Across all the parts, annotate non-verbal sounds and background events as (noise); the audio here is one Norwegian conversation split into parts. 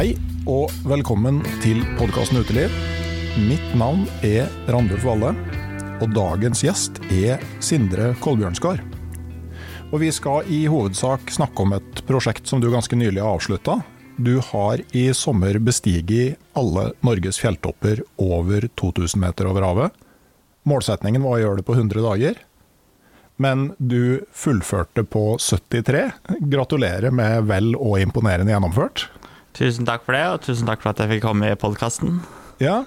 Hei og velkommen til podkasten Uteliv. Mitt navn er Randulf Valle, og dagens gjest er Sindre Kolbjørnskar. Og vi skal i hovedsak snakke om et prosjekt som du ganske nylig har avslutta. Du har i sommer bestiget alle Norges fjelltopper over 2000 meter over havet. Målsetningen var å gjøre det på 100 dager, men du fullførte på 73. Gratulerer med vel og imponerende gjennomført. Tusen takk for det, og tusen takk for at jeg fikk komme i podkasten. Ja.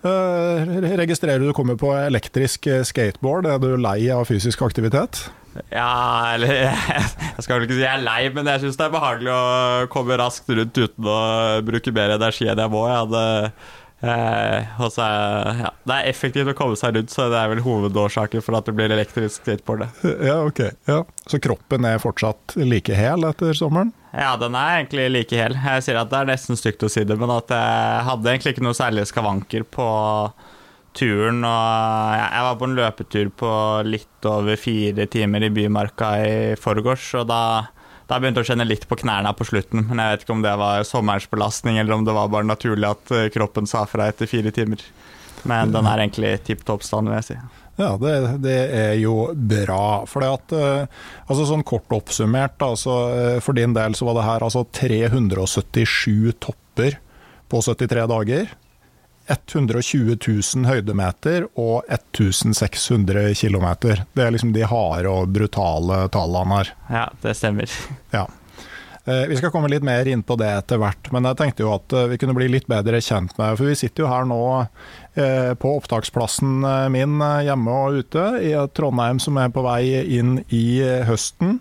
Eh, registrerer du kommer på elektrisk eh, skateboard. Er du lei av fysisk aktivitet? Ja, eller (laughs) Jeg skal vel ikke si jeg er lei, men jeg syns det er behagelig å komme raskt rundt uten å bruke mer energi enn jeg må. Jeg hadde eh, også, ja, Det er effektivt å komme seg rundt, så det er vel hovedårsaken for at det blir elektrisk skateboard. Ja, ok. Ja. Så kroppen er fortsatt like hel etter sommeren? Ja, den er egentlig like hel. Jeg sier at det er nesten stygt å si det, men at jeg hadde egentlig ikke noe særlig skavanker på turen. Og jeg var på en løpetur på litt over fire timer i Bymarka i forgårs, og da, da begynte jeg å kjenne litt på knærne på slutten. Men jeg vet ikke om det var sommerens belastning, eller om det var bare naturlig at kroppen sa fra etter fire timer. Men den er egentlig tipp topp stand, vil jeg si. Ja, det, det er jo bra. For at, eh, altså sånn kort oppsummert, altså, for din del så var det her altså 377 topper på 73 dager. 120 000 høydemeter og 1600 km. Det er liksom de harde og brutale tallene her. Ja, det stemmer. Ja. Eh, Vi skal komme litt mer inn på det etter hvert, men jeg tenkte jo at eh, vi kunne bli litt bedre kjent med For vi sitter jo her nå eh, på opptaksplassen min hjemme og ute i Trondheim, som er på vei inn i høsten.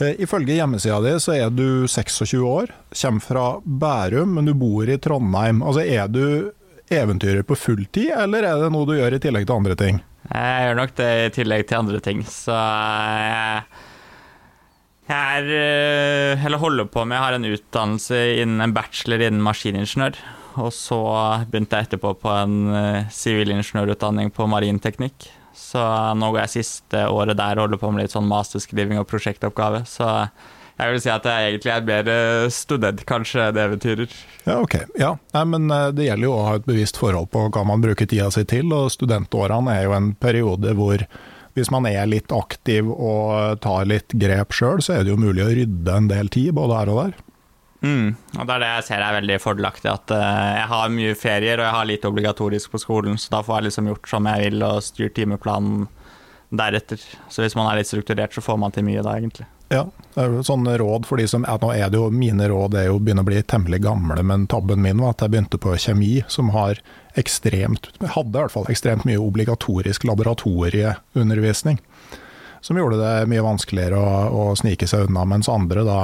Ifølge hjemmesida di så er du 26 år, kommer fra Bærum, men du bor i Trondheim. Altså Er du eventyrer på fulltid, eller er det noe du gjør i tillegg til andre ting? Jeg gjør nok det i tillegg til andre ting, så jeg er eh, Eller holder på med Jeg har en utdannelse innen en bachelor innen maskiningeniør. Og så begynte jeg etterpå på en eh, sivilingeniørutdanning på marinteknikk. Så nå går jeg siste året der og holder på med litt sånn masterskriving og prosjektoppgave. Så jeg vil si at jeg egentlig er mer eh, student, kanskje, det eventyrer. Ja, ok. Ja, Nei, men Det gjelder jo å ha et bevisst forhold på hva man bruker tida si til, og studentårene er jo en periode hvor hvis man er litt aktiv og tar litt grep sjøl, så er det jo mulig å rydde en del tid både her og der. Mm, og det er det jeg ser er veldig fordelaktig. At eh, jeg har mye ferier og jeg har litt obligatorisk på skolen, så da får jeg liksom gjort som jeg vil og styrt timeplanen deretter. Så hvis man er litt strukturert, så får man til mye da, egentlig. Ja, det sånne råd for de som Nå er det jo mine råd er jo begynne å bli temmelig gamle, men tabben min var at jeg begynte på kjemi, som har ekstremt Hadde i hvert fall ekstremt mye obligatorisk laboratorieundervisning. Som gjorde det mye vanskeligere å, å snike seg unna, mens andre da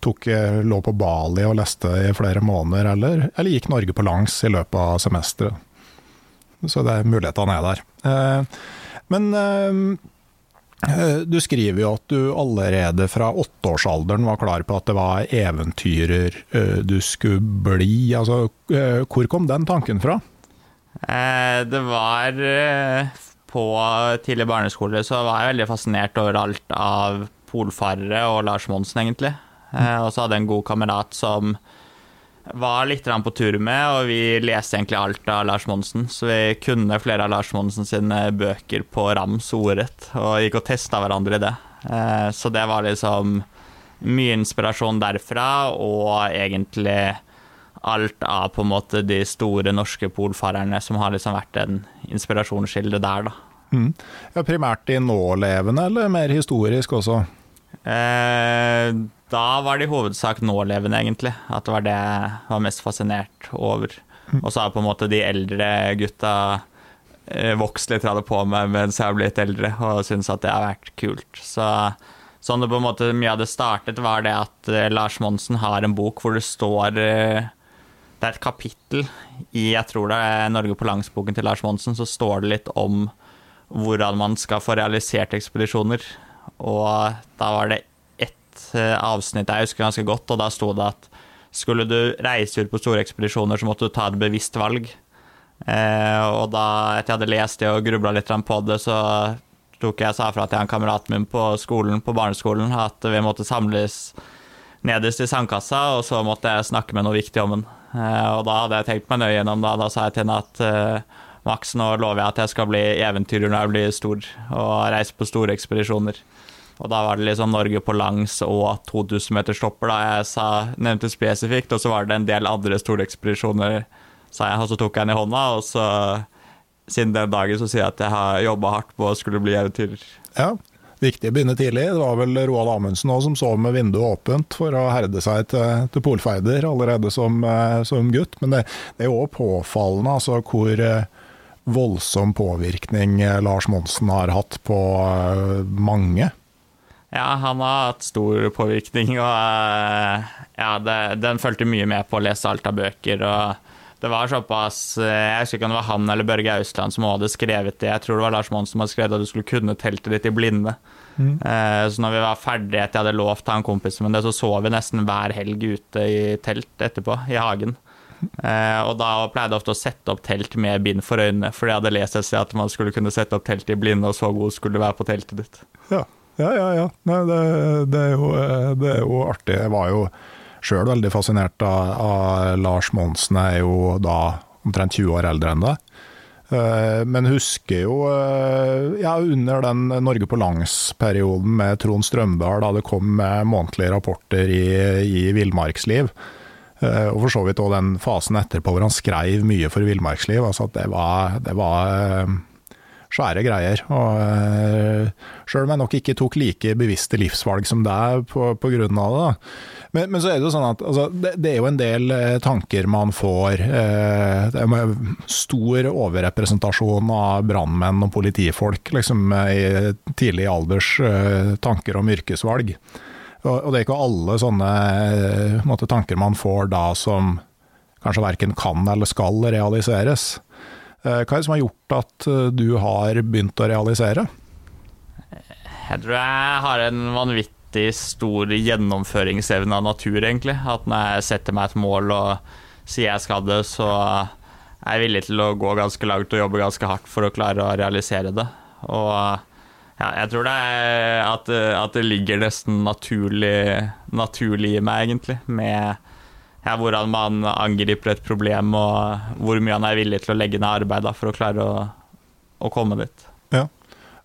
tok, lå på Bali og leste i flere måneder, eller, eller gikk Norge på langs i løpet av semesteret. Så det er mulighetene er der. Eh, men eh, du skriver jo at du allerede fra åtteårsalderen var klar på at det var eventyrer eh, du skulle bli. Altså, hvor kom den tanken fra? Det var På tidlig barneskole så var jeg veldig fascinert over alt av polfarere og Lars Monsen, egentlig. Og så hadde jeg en god kamerat som var litt på tur med, og vi leste egentlig alt av Lars Monsen. Så vi kunne flere av Lars Monsen sine bøker på rams ordrett, og gikk og testa hverandre i det. Eh, så det var liksom mye inspirasjon derfra, og egentlig alt av på en måte de store norske polfarerne som har liksom vært en inspirasjonskilde der, da. Mm. Ja, primært de nålevende, eller mer historisk også? Eh, da var det i hovedsak nålevende, egentlig. At det var det jeg var mest fascinert over. Mm. Og så har på en måte de eldre gutta eh, vokst litt av det på meg mens jeg har blitt eldre, og syns at det har vært kult. Så sånn det på en måte mye av det startet, var det at eh, Lars Monsen har en bok hvor det står Det er et kapittel i jeg tror det er Norge på langs-boken til Lars Monsen, så står det litt om hvordan man skal få realisert ekspedisjoner. Og da var det ett avsnitt jeg husker ganske godt, og da sto det at skulle du reise ut på store ekspedisjoner, så måtte du ta et bevisst valg. Eh, og da etter jeg hadde lest det og grubla litt på det, så tok jeg sa fra til en kamerat min på skolen, på barneskolen at vi måtte samles nederst i sandkassa, og så måtte jeg snakke med noe viktig om den. Eh, og da hadde jeg tenkt meg nøye gjennom det, Da sa jeg til henne at eh, Max, nå lover jeg at jeg skal bli eventyrer når jeg blir stor, og reise på store ekspedisjoner. Og da var det liksom Norge på langs og 2000-meterstopper, da jeg sa, nevnte spesifikt. Og så var det en del andre store ekspedisjoner, sa jeg, og så tok jeg den i hånda. Og så, siden den dagen, så sier jeg at jeg har jobba hardt på å skulle bli eventyrer. Ja, viktig å begynne tidlig. Det var vel Roald Amundsen også, som sov med vinduet åpent for å herde seg til, til polfeider allerede som, eh, som, gutt. Men det, det er jo òg påfallende altså, hvor eh, voldsom påvirkning eh, Lars Monsen har hatt på mange. Ja, han har hatt stor påvirkning, og eh, ja, det, den fulgte mye med på å lese alt av bøker. og det var såpass eh, Jeg husker ikke om det var han eller Børge Austland som hadde skrevet det. Jeg tror det var Lars Monsen som hadde skrevet at du skulle kunne teltet ditt i blinde. Mm. Eh, så når vi var ferdige etter jeg hadde lovt han kompisen min det, så så vi nesten hver helg ute i telt etterpå, i hagen. og da pleide jeg ofte å sette opp telt med bind for øynene, fordi jeg hadde lest et sted at man skulle kunne sette opp telt i blinde, og så god skulle du være på teltet ditt. Ja. Ja, ja, ja. Nei, det, det, er jo, det, er jo, artig. Jeg var jo sjøl veldig fascinert av, av Lars Monsen. Jeg er jo da omtrent 20 år eldre enn deg. Eh, men husker jo eh, ja, under den Norge på langs-perioden med Trond Strømdal, da det kom månedlige rapporter i, i villmarksliv. Eh, og for så vidt òg den fasen etterpå hvor han skrev mye for villmarksliv. Altså at det var, det var svære greier. Og uh, Sjøl om jeg nok ikke tok like bevisste livsvalg som deg på, på grunn av det. Men, men, så er det jo sånn at altså, det, det, er jo en del uh, tanker man får. Uh, det er stor overrepresentasjon av brannmenn og politifolk liksom, i tidlig alders tanker om yrkesvalg. Og, det er ikke alle sånne måte, tanker man får da som kanskje verken kan eller skal realiseres. Eh, hva er det som har gjort at eh, du har begynt å realisere? Jeg tror jeg har en vanvittig stor gjennomføringsevne av natur, egentlig. At når jeg setter meg et mål og sier jeg skal det, så er jeg villig til å gå ganske langt og jobbe ganske hardt for å klare å realisere det. Og ja, jeg tror det er at, at det ligger nesten naturlig, naturlig i meg, egentlig, med ja, hvordan man angriper et problem, og hvor mye han er villig til å legge ned arbeid da, for å klare å, å komme dit. Ja.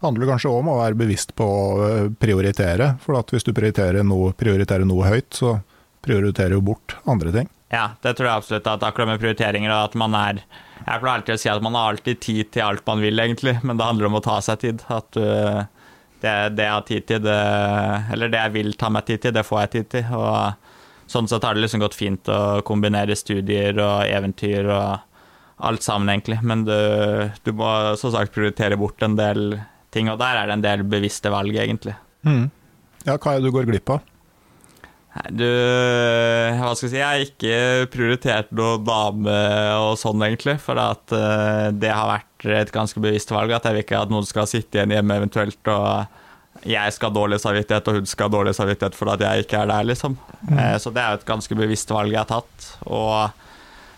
Det handler kanskje om å være bevisst på å eh, prioritere. For hvis du prioriterer noe, prioriterer noe høyt, så prioriterer du bort andre ting. Ja, det tror jeg absolutt. At akkurat med prioriteringer, og at man er Jeg pleier alltid å si at man har alltid tid til alt man vil, egentlig, men det handler om å ta seg tid. At du, det, det jeg har tid til, det, eller det jeg vil ta meg tid til, det får jeg tid til. Og sånn sett har det liksom gått fint å kombinere studier og eventyr og alt sammen, egentlig. Men du, du må så sagt prioritere bort en del ting, og der er det en del bevisste valg, egentlig. Mm. Ja, hva er det du går glipp av? Du Hva skal jeg si? Jeg har ikke prioritert noe dame og sånn, egentlig. For uh, det har vært et ganske bevisst valg. At jeg vil ikke at noen skal sitte igjen hjemme eventuelt og jeg skal ha dårlig samvittighet, og hun skal ha dårlig samvittighet for at jeg ikke er der, liksom. Mm. Uh, så det er jo et ganske bevisst valg jeg har tatt. Og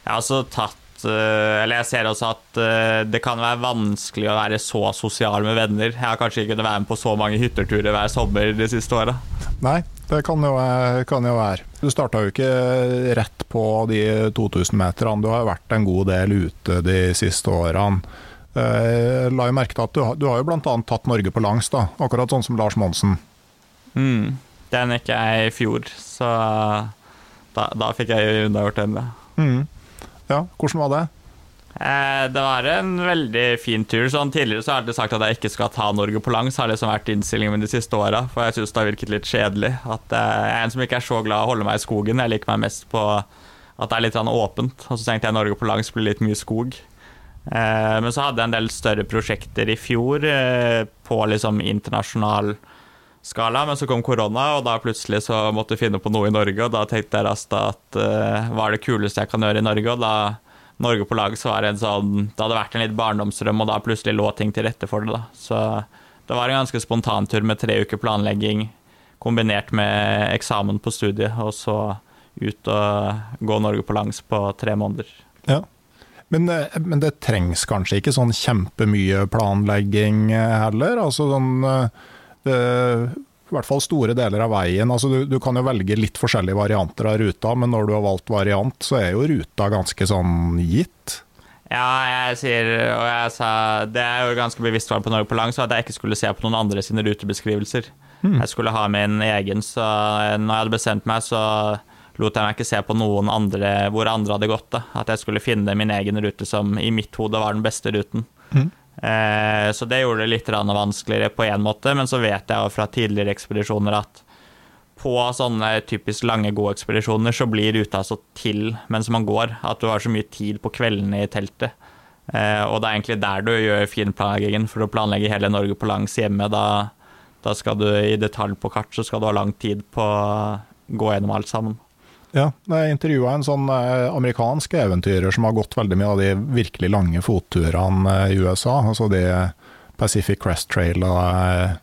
jeg har også tatt uh, Eller jeg ser også at det kan være vanskelig å være så sosial med venner. Jeg har kanskje ikke kunnet være med på så mange hytterturer hver sommer de siste åra. Nei, det kan jo, kan jo være. Du starta jo ikke rett på de 2000-meterne. Du har vært en god del ute de siste årene. Jeg la jo merke til at du, du har jo bl.a. tatt Norge på langs, da, akkurat sånn som Lars Monsen. Mm, den gikk jeg i fjor, så da, da fikk jeg unnagjort den. Ja. Mm. ja, hvordan var det? Eh, det var en veldig fin tur. Sånn, tidligere så har jeg alltid sagt at jeg ikke skal ta Norge på langs. har liksom vært innstillingen min de siste åra, for jeg syns det har virket litt kjedelig. At eh, Jeg er en som ikke er så glad i å holde meg i skogen. Jeg liker meg mest på at det er litt åpent. Og så tenkte jeg Norge på langs blir litt mye skog. Eh, men så hadde jeg en del større prosjekter i fjor på liksom internasjonal skala, men så kom korona, og da plutselig så måtte jeg finne på noe i Norge, og da tenkte jeg raskt at hva er det kuleste jeg kan gjøre i Norge, og da Norge på lag, så var det en sånn Det hadde vært en litt barndomsdrøm, og da plutselig lå ting til rette for det, da. Så det var en ganske spontantur med tre uker planlegging kombinert med eksamen på studiet, og så ut og gå Norge på langs på tre måneder. Ja. Men, eh, men, det trengs kanskje ikke sånn kjempemye planlegging heller? Altså sånn eh, det, i hvert fall store deler av veien. Altså, du, du, kan jo velge litt forskjellige varianter av ruta, men når du har valgt variant, så er jo ruta ganske sånn gitt. Ja, jeg sier, og jeg sa Det er jo ganske bevisst valg på Norge på lang, så at jeg ikke skulle se på noen andre sine rutebeskrivelser. Hmm. Jeg skulle ha min egen, så når jeg hadde bestemt meg, så lot jeg meg ikke se på noen andre hvor andre hadde gått. Da. At jeg skulle finne min egen rute som i mitt hode var den beste ruten. Mm. Eh, så det gjorde det litt vanskeligere på én måte, men så vet jeg fra tidligere ekspedisjoner at på sånne typisk lange gode ekspedisjoner så blir ruta så til mens man går, at du har så mye tid på kveldene i teltet. Eh, og det er egentlig der du gjør finplanleggingen, for å planlegge hele Norge på langs hjemme. Da, da skal du i detalj på kart, så skal du ha lang tid på å gå gjennom alt sammen. Ja, jeg intervjua en sånn eh, amerikansk eventyrer som har gått veldig mye av de virkelig lange fotturene eh, i USA. Altså de Pacific Crest Trail og, eh,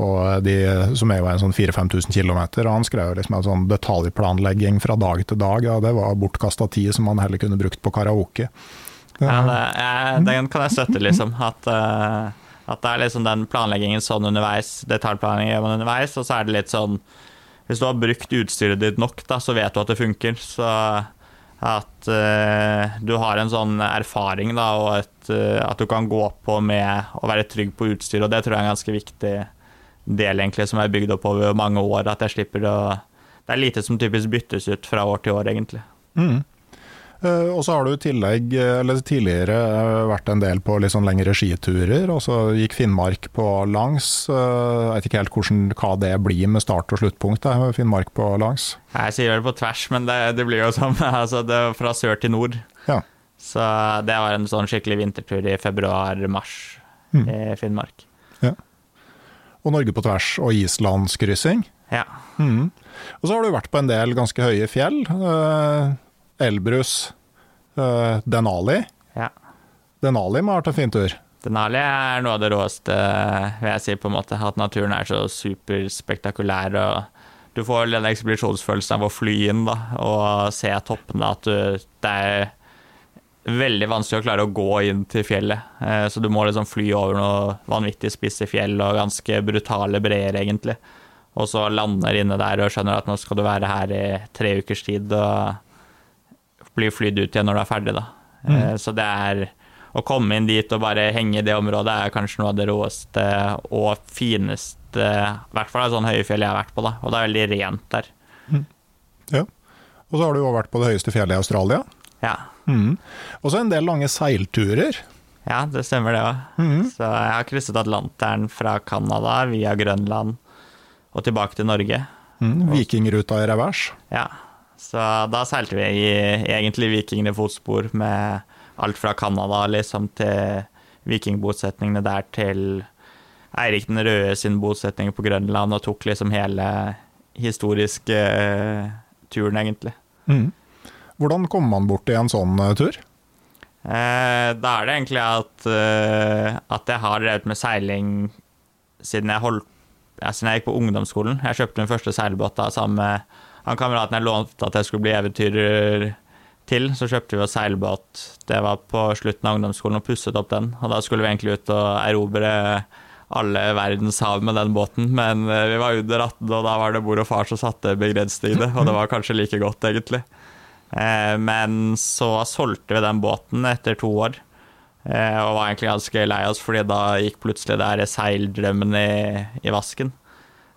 og de som er jo en sånn 4000-5000 km. Han skrev liksom en sånn detaljplanlegging fra dag til dag. Ja, det var bortkasta tid som han heller kunne brukt på karaoke. Ja, det, jeg, Den kan jeg støtte, liksom. At, at det er liksom den planleggingen sånn underveis, detaljplanlegging gjør man underveis, og så er det litt sånn hvis du har brukt utstyret ditt nok, da, så vet du at det funker. Så at uh, du har en sånn erfaring da, og et, uh, at du kan gå på med å være trygg på utstyret, og det tror jeg er en ganske viktig del egentlig, som er bygd opp over mange år. At jeg slipper å Det er lite som typisk byttes ut fra år til år, egentlig. Mm. Eh, og så har du i tillegg, eh, eller tidligere, eh, vært en del på litt sånn lengre skiturer. Og så gikk Finnmark på langs. Jeg vet ikke helt hvordan, hva det blir med start og sluttpunkt, da, Finnmark på langs. Jeg sier vel på tvers, men det, det blir jo sånn. (laughs) Altså, det fra sør til nord. Ja. Så det var en sånn skikkelig vintertur i februar-mars mm. i Finnmark. Ja. Og Norge på tvers og islandskryssing. Ja. Mm. Og så har du vært på en del ganske høye fjell. Elbrus, uh, Denali. Ja. Denali må ha vært en fin tur. Denali er noe av det råeste, vil jeg si, på en måte. At naturen er så superspektakulær. og Du får den ekspedisjonsfølelsen av å fly inn da, og se toppene. At du, det er veldig vanskelig å klare å gå inn til fjellet. Eh, så du må liksom fly over noe vanvittig spisse fjell og ganske brutale breer, egentlig. Og så lander inne der og skjønner at nå skal du være her i tre ukers tid. og blir flydd ut igjen når du er ferdig, da. Mm. Eh, så det er å komme inn dit og bare henge i det området er kanskje noe av det råeste og fineste, i hvert fall det sånne høye fjell jeg har vært på, da. Og det er veldig rent der. Mm. Ja. Og så har du jo vært på det høyeste fjellet i Australia. Ja. Mm. Og så en del lange seilturer. ja, det stemmer det òg. Mm. Så jeg har krysset Atlanteren fra Canada via Grønland og tilbake til Norge. Mm. Vikingruta i revers. Ja, så da seilte vi i egentlig vikingene fotspor med alt fra Canada liksom til vikingbosetningene der til Eirik den røde sin bosetning på Grønland, og tok liksom hele historiske uh, turen, egentlig. Mm. Hvordan kommer man bort i en sånn uh, tur? Eh, da er det egentlig at, uh, at jeg har drevet med seiling siden jeg holdt ja, siden jeg gikk på ungdomsskolen. Jeg kjøpte min første seilbåt da sammen med han kameraten jeg lånte at jeg skulle bli eventyrer til. Så kjøpte vi oss seilbåt. Det var på slutten av ungdomsskolen og pusset opp den. Og da skulle vi egentlig ut og erobre alle verdens hav med den båten, men eh, vi var under 18, og da var det mor og far som satte begrensningene, og det var kanskje like godt, egentlig. Eh, Men så solgte vi den båten etter to år, eh, og var egentlig ganske lei oss, fordi da gikk plutselig det her seildrømmen i, i vasken.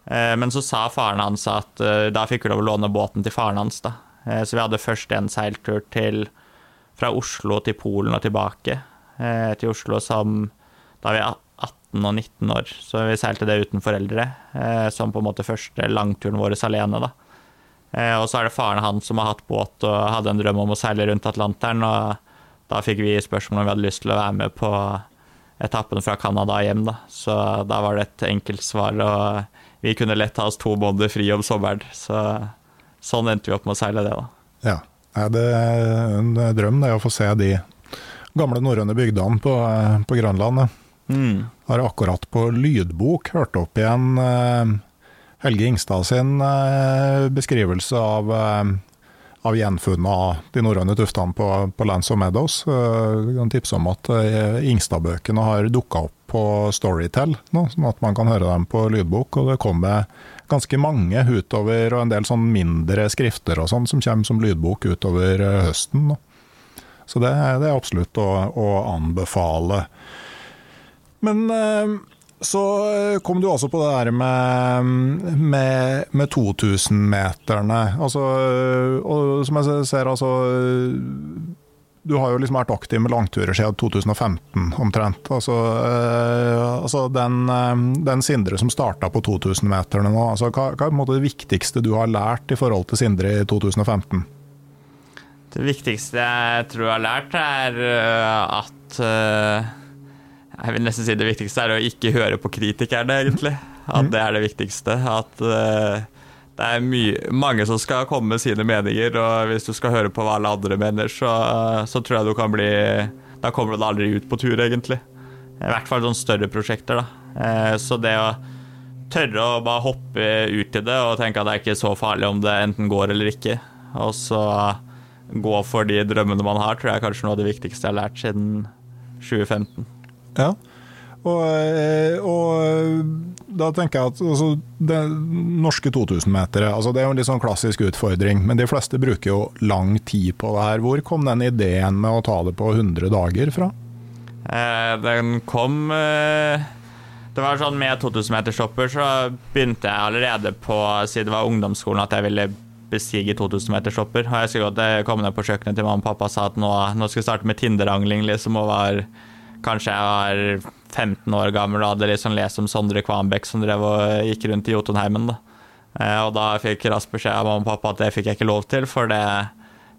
Eh, Men så sa faren hans at eh, da fikk vi lov å låne båten til faren hans, da. Eh, Så vi hadde først en seiltur til fra Oslo til Polen og tilbake. Til Oslo som da vi var 18 og 19 år, så vi seilte det uten foreldre. Som på en måte første langturen vår alene, da. Og så er det faren hans som har hatt båt og hadde en drøm om å seile rundt Atlanteren, og da fikk vi spørsmål om vi hadde lyst til å være med på etappen fra Canada hjem, da. Så da var det et enkelt svar, og vi kunne lett ta oss to måneder fri om sommeren. Så sånn endte vi opp med å seile det, da. Ja. Det er en drøm det å få se de gamle norrøne bygdene på, på Grønland. Mm. Har akkurat på lydbok hørt opp igjen eh, Helge Ingstad sin eh, beskrivelse av, eh, av gjenfunnet av de norrøne tuftene på, på Lands of Meadows. Eh, Jeg kan tipse om at eh, Ingstad-bøkene har dukka opp på Storytel nå, sånn at man kan høre dem på lydbok. Og det kommer ganske mange utover, og en del sånn mindre skrifter og sånn som kommer som lydbok utover eh, høsten. nå. Så det, det er absolutt å, å anbefale. Men eh, så kom du altså på det der med, med, med 2000-meterne. Altså, og som jeg ser, altså Du har jo liksom vært aktiv med langturer siden 2015 omtrent. Altså, øh, altså den, øh, den Sindre som starta på 2000-meterne nå, altså hva, hva er på en måte det viktigste du har lært i forhold til Sindre i 2015? Det viktigste jeg tror jeg har lært, er at øh, Jeg vil nesten si det viktigste er å ikke høre på kritikerne, egentlig. At det er det viktigste. At uh, det er mye, mange som skal komme med sine meninger, og hvis du skal høre på hva alle andre mener, så, så tror jeg du kan bli Da kommer du aldri ut på tur, egentlig. I hvert fall sånne større prosjekter, da. Uh, Så det å tørre å bare hoppe ut i det og tenke at det er ikke så farlig om det enten går eller ikke, og så gå for de drømmene man har, tror jeg er kanskje noe av det viktigste jeg har lært siden 2015. Ja. Og, eh, og da tenker jeg at altså, det norske 2000-metere altså Det er jo en litt sånn klassisk utfordring, men de fleste bruker jo lang tid på det her. Hvor kom den ideen med å ta det på 100 dager fra? Eh, den kom eh, Det var sånn med 2000-meterstopper så begynte jeg allerede på siden det var ungdomsskolen at jeg ville bestige 2000-meterstopper. Og jeg husker godt jeg kom ned på kjøkkenet til mamma og pappa og sa at nå, nå skal jeg starte med Tinder-angling, liksom, og var Kanskje jeg var 15 år gammel og hadde liksom lest om Sondre Kvanbekk som drev og gikk rundt i Jotunheimen. Da. Eh, og da fikk jeg raskt beskjed av mamma og pappa at det fikk jeg ikke lov til, for det,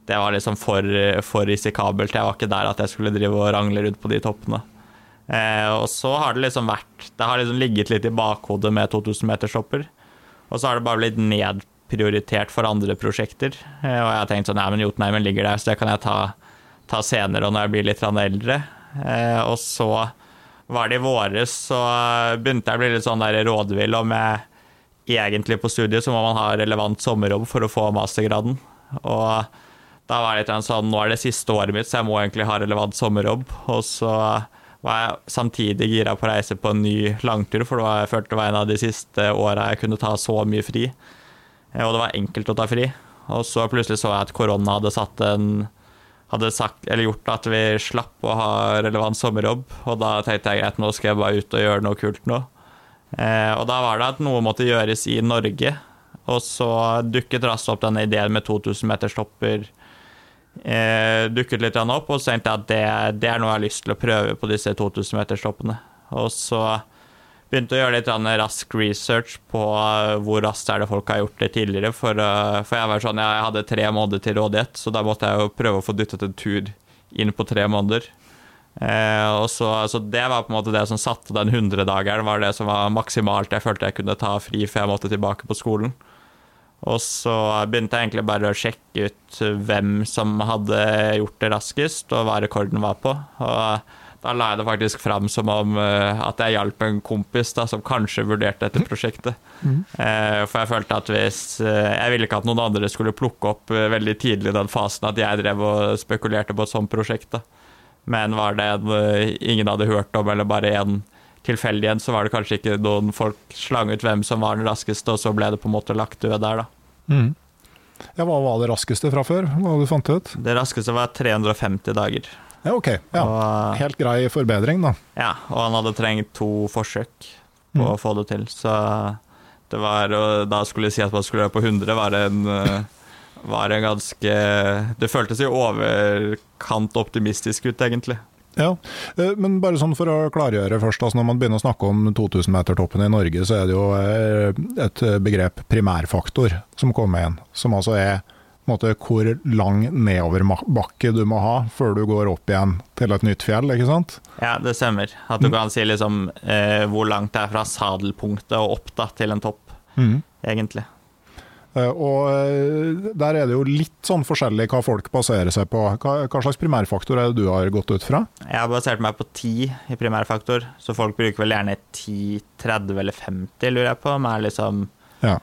det var liksom for, for risikabelt. Jeg var ikke der at jeg skulle drive og rangle rundt på de toppene. Eh, og så har det liksom vært Det har liksom ligget litt i bakhodet med 2000-metershopper. Og så har det bare blitt nedprioritert for andre prosjekter. Eh, og jeg har tenkt sånn Nei, men Jotunheimen ligger der, så det kan jeg ta, ta senere og når jeg blir litt eldre. Eh, og så var det i våres, så begynte jeg å bli litt sånn der rådvill om jeg egentlig på studiet så må man ha relevant sommerjobb for å få mastergraden. Og da var det litt sånn Nå er det siste året mitt, så jeg må egentlig ha relevant sommerjobb. Og så var jeg samtidig gira på å reise på en ny langtur, for det var, jeg følte det var en av de siste åra jeg kunne ta så mye fri. Eh, Og det var enkelt å ta fri. Og så plutselig så jeg at korona hadde satt en hadde sagt, gjort at vi slapp å ha relevant sommerjobb. Og da tenkte jeg greit, nå skal jeg bare ut og gjøre noe kult nå. Eh, og da var det at noe måtte gjøres i Norge. Og så dukket raskt opp denne ideen med 2000 meter stopper eh, dukket litt opp, og så tenkte jeg at det, det, er noe jeg har lyst til å prøve på disse 2000-meterstoppene. Og så begynte å gjøre litt rask research på eh, hvor raskt er det folk har gjort det tidligere. For, uh, for jeg var sånn, jeg hadde tre måneder til rådighet, så da måtte jeg jo prøve å få dyttet en tur inn på tre måneder. Eh, og så, så, Det var på en måte det som satte den 100-dageren, var det som var maksimalt jeg følte jeg kunne ta fri før jeg måtte tilbake på skolen. Og så begynte jeg egentlig bare å sjekke ut hvem som hadde gjort det raskest, og hva rekorden var på. Og da la jeg det faktisk fram som om uh, at jeg hjalp en kompis da, som kanskje vurderte dette prosjektet. Mm. Uh, for jeg følte at hvis uh, Jeg ville ikke at noen andre skulle plukke opp veldig tidlig i den fasen at jeg drev og spekulerte på et sånt prosjekt. da. Men var det en ingen hadde hørt om, eller bare en tilfeldig en, så var det kanskje ikke noen folk slang ut hvem som var den raskeste, og så ble det på en måte lagt død der, da. Mm. Ja, Hva var det raskeste fra før? Hva hadde du fant ut? Det raskeste var 350 dager. Ja, ok. Ja. Og, Helt grei forbedring, da. Ja, og han hadde trengt to forsøk på mm. å få det til, så det var Og da skulle jeg si at man skulle være på 100, var en eh, var en ganske Det føltes i overkant optimistisk ut, egentlig. Ja, eh, men bare sånn for å klargjøre først. altså Når man begynner å snakke om 2000-metertoppen i Norge, så er det jo eh, et begrep primærfaktor som kommer igjen. Som altså er måte, hvor lang nedoverbakke du må ha før du går opp igjen til et nytt fjell, ikke sant? Ja, det stemmer. At du mm. kan si liksom eh, hvor langt det er fra sadelpunktet og opp da, til en topp, mm. egentlig. Uh, og uh, der er det jo litt sånn forskjellig hva folk baserer seg på. Hva, hva, slags primærfaktor er det du har gått ut fra? Jeg har basert meg på 10 i primærfaktor, så folk bruker vel gjerne 10, 30 eller 50, lurer jeg på. Med liksom ja.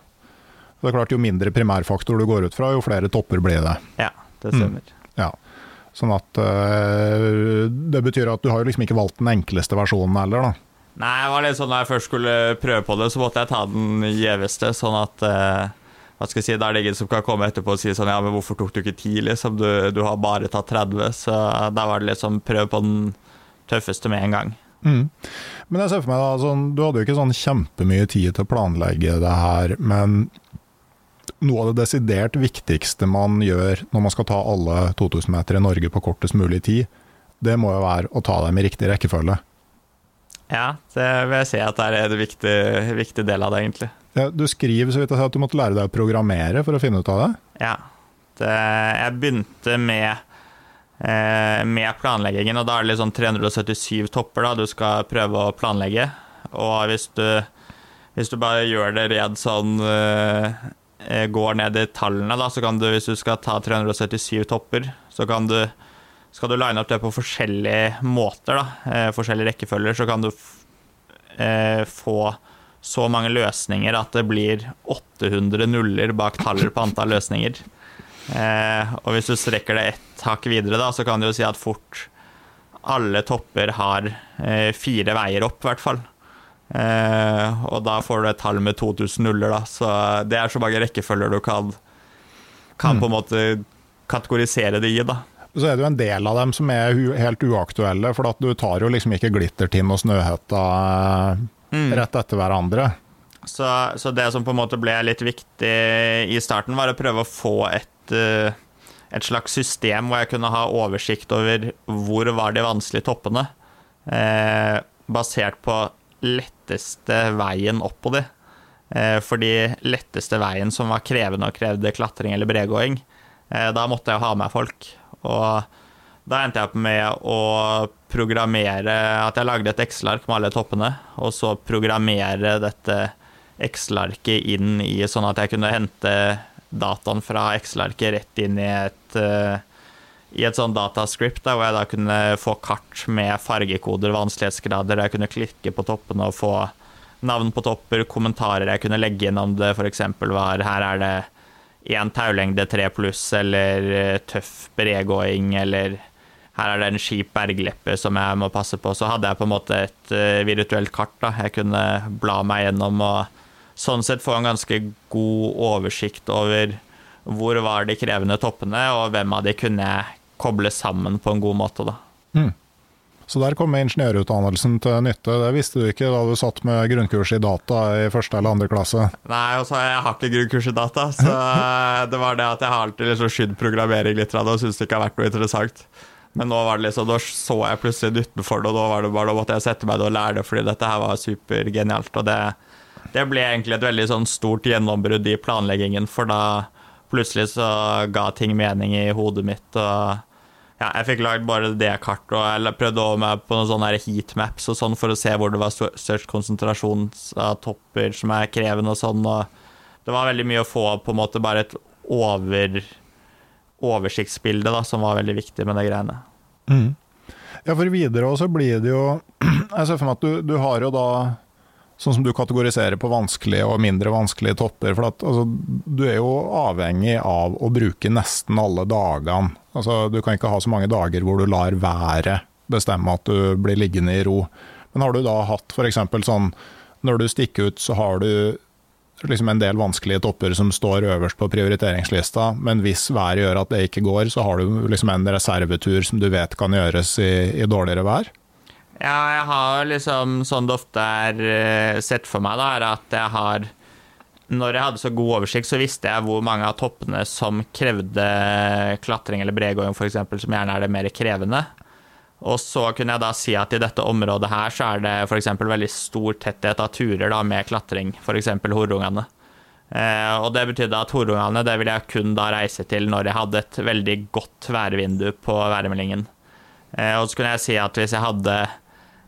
Det er klart, Jo mindre primærfaktor du går ut fra, jo flere topper blir det. Ja, det stemmer. Mm. Ja. Sånn at øh, Det betyr at du har liksom ikke valgt den enkleste versjonen heller, da. Nei, det var litt sånn da jeg først skulle prøve på det, så måtte jeg ta den gjeveste, sånn at øh, hva skal jeg si, Da er det ingen som kan komme etterpå og si sånn Ja, men hvorfor tok du ikke 10, liksom? Du, du har bare tatt 30. Så da var det liksom prøv på den tøffeste med en gang. Mm. Men jeg ser for meg da, sånn, Du hadde jo ikke sånn kjempemye tid til å planlegge det her, men noe av det desidert viktigste man gjør når man skal ta alle 2000 meter i Norge på kortest mulig tid, det må jo være å ta dem i riktig rekkefølge. Ja, det vil jeg si at det er en viktig, viktig del av det, egentlig. Ja, du skriver så vidt jeg sa, at du måtte lære deg å programmere for å finne ut av det? Ja. Det, jeg begynte med, eh, med planleggingen, og da er det liksom 377 topper da, du skal prøve å planlegge. Og hvis du, hvis du bare gjør det redd sånn eh, Eh, går ned i tallene, da, så kan du, hvis du skal ta 377 topper, så kan du skal du line opp det på forskjellige måter, da, eh, forskjellige rekkefølger, så kan du eh, få så mange løsninger at det blir 800 nuller bak tallet på antall løsninger. Eh, og hvis du strekker det ett hakk videre, da, så kan du jo si at fort alle topper har eh, fire veier opp, i hvert fall. Eh, og da får du et tall med 2000 nuller, da. Så det er så mange rekkefølger du kan, kan mm. på en måte kategorisere det i, da. Så er det jo en del av dem som er helt uaktuelle, for at du tar jo liksom ikke Glittertind og Snøhetta eh, mm. rett etter hverandre. Så, så, det som på en måte ble litt viktig i starten, var å prøve å få et, eh, et slags system hvor jeg kunne ha oversikt over hvor var de vanskelige toppene, eh, basert på letteste veien opp på de. Eh, fordi letteste veien som var krevende og krevde klatring eller bredgåing, eh, da måtte jeg ha med folk. Og da endte jeg opp med å programmere At jeg lagde et Excel-ark med alle toppene, og så programmere dette Excel-arket inn i sånn at jeg kunne hente dataen fra Excel-arket rett inn i et uh, i et sånn datascript da, hvor jeg da kunne få kart med fargekoder, vanskelighetsgrader, jeg kunne klikke på toppene og få navn på topper, kommentarer jeg kunne legge inn om det f.eks. var her er det én taulengde 3 pluss, eller eh, tøff bregåing, eller her er det en skip bergleppe som jeg må passe på. Så hadde jeg på en måte et uh, virtuelt kart da jeg kunne bla meg gjennom og sånn sett få en ganske god oversikt over hvor var de krevende toppene, og hvem av de kunne jeg koble sammen på en god måte, da. Mm. Så der kommer ingeniørutdannelsen til nytte. Det visste du ikke da du satt med grunnkurs i data i første eller andre klasse? Nei, og jeg har ikke grunnkurs i data, så (laughs) det var det at jeg har alltid liksom skydd programmering litt og syns det ikke har vært noe interessant. Men nå var det liksom, da så jeg plutselig utenfor det, og da var det bare da måtte jeg sette meg og lære det, fordi dette her var supergenialt. Og det, det ble egentlig et veldig sånn stort gjennombrudd i planleggingen, for da plutselig så ga ting mening i hodet mitt. og ja, jeg fikk lagd bare det kartet, og jeg prøvde over meg på noen sånne heatmaps og sånn for å se hvor det var størst konsentrasjon av topper som er krevende og sånn. og Det var veldig mye å få på en måte bare et over, oversiktsbilde da, som var veldig viktig med de greiene. Mm. Ja, for videre så blir det jo (clears throat) Jeg ser for meg at du, du har jo da sånn som du kategoriserer på vanskelige og mindre vanskelige topper. For at, altså, du er jo avhengig av å bruke nesten alle dagene. Altså, du kan ikke ha så mange dager hvor du lar været bestemme at du blir liggende i ro. Men har du da hatt f.eks. sånn når du stikker ut, så har du liksom en del vanskelige topper som står øverst på prioriteringslista, men hvis været gjør at det ikke går, så har du liksom en reservetur som du vet kan gjøres i, i dårligere vær? Ja, jeg har liksom Sånn det ofte er uh, sett for meg, da, er at jeg har Når jeg hadde så god oversikt, så visste jeg hvor mange av toppene som krevde klatring eller bregåing, f.eks., som gjerne er det mer krevende. Og så kunne jeg da si at i dette området her så er det f.eks. veldig stor tetthet av turer da med klatring, f.eks. Horungane. Eh, og det betydde at Horungane det ville jeg kun da reise til når jeg hadde et veldig godt værvindu på værmeldingen. Eh, og så kunne jeg si at hvis jeg hadde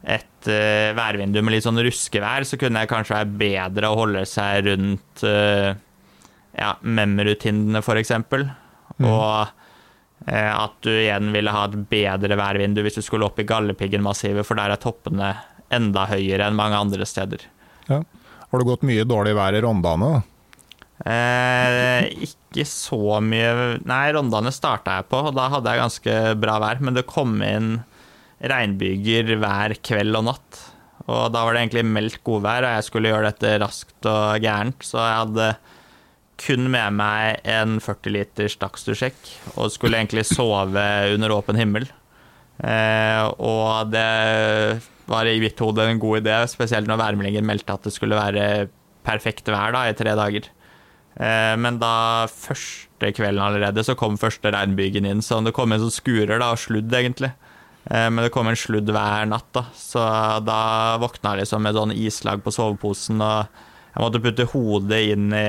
et uh, værvindu med litt sånn ruskevær, så kunne det kanskje være bedre å holde seg rundt uh, ja, Memmerud-tindene, f.eks. Mm. Og uh, at du igjen ville ha et bedre værvindu hvis du skulle opp i Galdhøpiggen-massivet, for der er toppene enda høyere enn mange andre steder. Ja. Har det gått mye dårlig vær i Rondane? Eh, ikke så mye Nei, Rondane starta jeg på, og da hadde jeg ganske bra vær. Men det kom inn regnbyger hver kveld og natt. Og da var det egentlig meldt godvær, og jeg skulle gjøre dette raskt og gærent. Så jeg hadde kun med meg en 40 liters dagstursjekk og skulle egentlig sove under åpen himmel. Eh, og det var i mitt hode en god idé, spesielt når værmeldingen meldte at det skulle være perfekt vær da, i tre dager. Eh, men da første kvelden allerede så kom første regnbygen inn, så det kom en sånn skurer da, og sludd, egentlig. Eh, men det kom en sludd hver natt, da. Så da våkna jeg liksom med sånn islag på soveposen, og jeg måtte putte hodet inn i,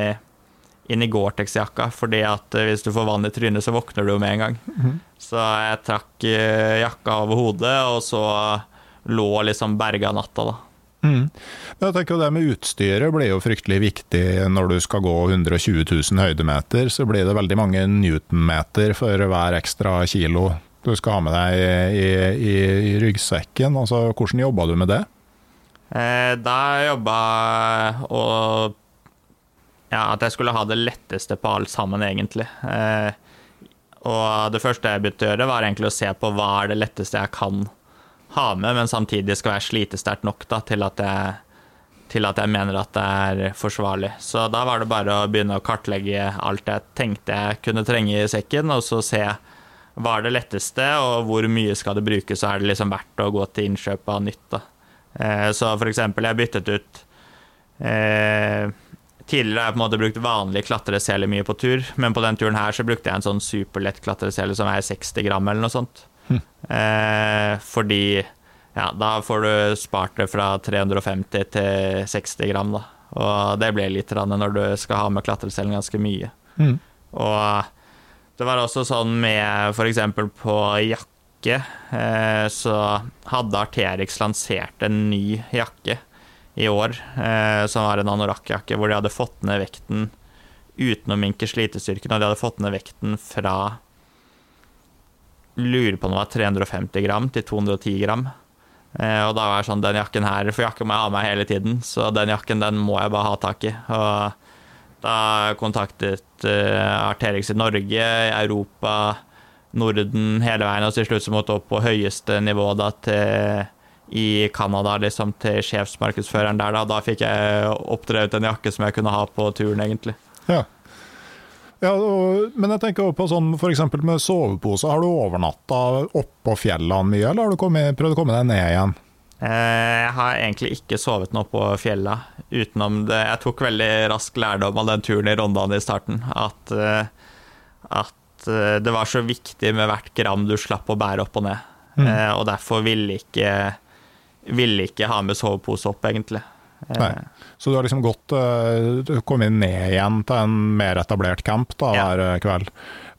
inn i Gore-Tex-jakka, fordi at eh, hvis du får vann i trynet, så våkner du med en gang. Mm -hmm. Så jeg trakk eh, jakka over hodet, og så lå liksom berga natta, da. Mm. Jeg tenker jo Det med utstyret blir jo fryktelig viktig når du skal gå 120 000 høydemeter. Så blir det veldig mange newtonmeter for hver ekstra kilo du skal ha med deg i, i, i ryggsekken. Altså, hvordan jobba du med det? Eh, da jobba og ja, at jeg skulle ha det letteste på alt sammen, egentlig. Eh, og det første jeg begynte å gjøre, var egentlig å se på hva er det letteste jeg kan ha med, men samtidig skal være slitesterkt nok da, til, at jeg, til at jeg mener at det er forsvarlig. Så da var det bare å begynne å kartlegge alt jeg tenkte jeg kunne trenge i sekken, og så se hva er det letteste, og hvor mye skal det brukes, så er det liksom verdt å gå til innkjøp av nytt. da. Eh, så for eksempel, jeg byttet ut eh, Tidligere har jeg på en måte brukt vanlig klatreseler mye på tur, men på den turen her så brukte jeg en sånn superlett klatresele som er 60 gram eller noe sånt. Hm. Eh, fordi ja, da får du spart det fra 350 til 60 gram, da. Og det blir litt når du skal ha med klatreselen ganske mye. Mm. Og det var også sånn med f.eks. på jakke, eh, så hadde Arterix lansert en ny jakke i år, eh, som var en anorakkjakke, hvor de hadde fått ned vekten uten å minke slitestyrken, og de hadde fått ned vekten fra lurer på om det var 350 gram til 210 gram. Eh, og da var jeg sånn, den jakken her, for jakke må jeg ha med hele tiden, så den jakken den må jeg bare ha tak i. Og da kontaktet uh, Arterix i Norge, Europa, Norden, hele veien. Og til slutt så måtte opp på høyeste nivå da til i Canada, liksom til sjefsmarkedsføreren der. Da Da fikk jeg oppdrevet en jakke som jeg kunne ha på turen, egentlig. Ja. Ja, og, men jeg tenker også på sånn f.eks. med sovepose. Har du overnatta oppå fjellene mye, eller har du kommet, prøvd å komme deg ned igjen? Eh, jeg har egentlig ikke sovet noe på fjella, utenom det Jeg tok veldig rask lærdom av den turen i Rondane i starten. At, eh, at eh, det var så viktig med hvert gram du slapp å bære opp og ned. Mm. Og derfor ville ikke, ville ikke ha med sovepose opp, egentlig. Nei. Så du har liksom gått Du kom kommet ned igjen til en mer etablert camp da, hver kveld.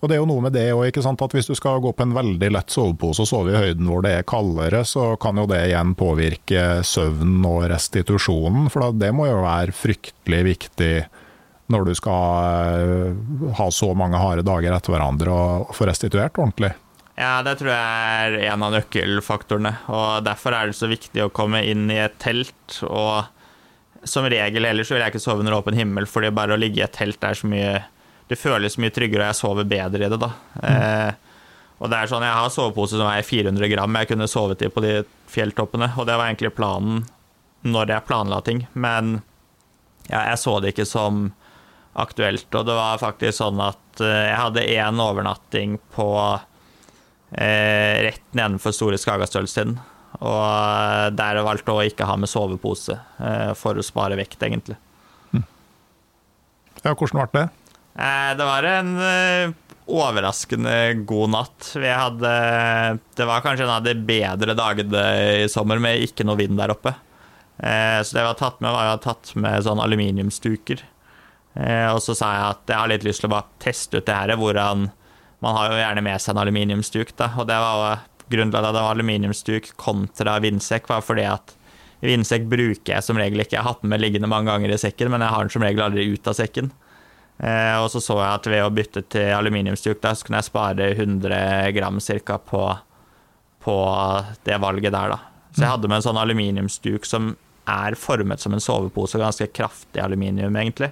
Og det er jo noe med det òg, at hvis du skal gå på en veldig lett sovepose og sove i høyden hvor det er kaldere, så kan jo det igjen påvirke søvnen og restitusjonen. For det må jo være fryktelig viktig når du skal uh, ha så mange harde dager etter hverandre og få restituert ordentlig. Ja, det tror jeg er en av nøkkelfaktorene. Og derfor er det så viktig å komme inn i et telt og som regel ellers vil jeg ikke sove under åpen himmel, fordi bare å ligge i et telt er så mye Det føles mye tryggere, og jeg sover bedre i det, da. Mm. Og det er sånn, Jeg har sovepose som veier 400 gram jeg kunne sovet i på de fjelltoppene, og det var egentlig planen når jeg planla ting, men ja, jeg så det ikke som aktuelt. Og det var faktisk sånn at eh, jeg hadde én overnatting på eh, rett nedenfor Store Skagastølstind. Og eh, der valgte å ikke ha med sovepose eh, for å spare vekt, egentlig. Ja, hvordan ble det? Eh, det var en overraskende god natt. Vi hadde Det var kanskje en av de bedre dagene i sommer med ikke noe vind der oppe. Så det vi hadde tatt med, var tatt med sånn aluminiumsduker. Og så sa jeg at jeg har litt lyst til å bare teste ut det her, hvordan Man har jo gjerne med seg en aluminiumsduk, da, og det var grunnen til at det var aluminiumsduk kontra vindsekk, var fordi at vindsekk bruker jeg som regel ikke. Jeg har hatt den med liggende mange ganger i sekken, men jeg har den som regel aldri ut av sekken. Eh, og så så jeg at ved å bytte til aluminiumsduk, da, så kunne jeg spare 100 gram ca. På, på det valget der, da. Så jeg hadde med en sånn aluminiumsduk som er formet som en sovepose, ganske kraftig aluminium, egentlig.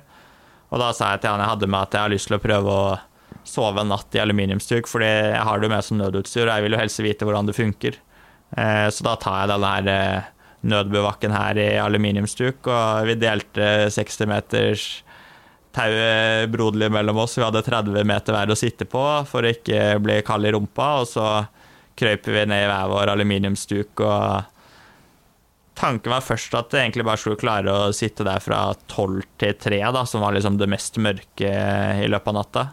Og da sa jeg til han jeg hadde med at jeg har lyst til å prøve å sove en natt i aluminiumsduk, fordi jeg har det med som nødutstyr, og jeg vil jo helst vite hvordan det funker. Eh, så da tar jeg denne her eh, nødbevakken her i aluminiumsduk, og vi delte 60 meters tau broderlig mellom oss. Vi hadde 30 meter hver å sitte på for å ikke bli kald i rumpa, og så krøp vi ned i hver vår aluminiumsduk. og Tanken var først at jeg egentlig bare skulle klare å sitte der fra tolv til tre, som var liksom det mest mørke i løpet av natta.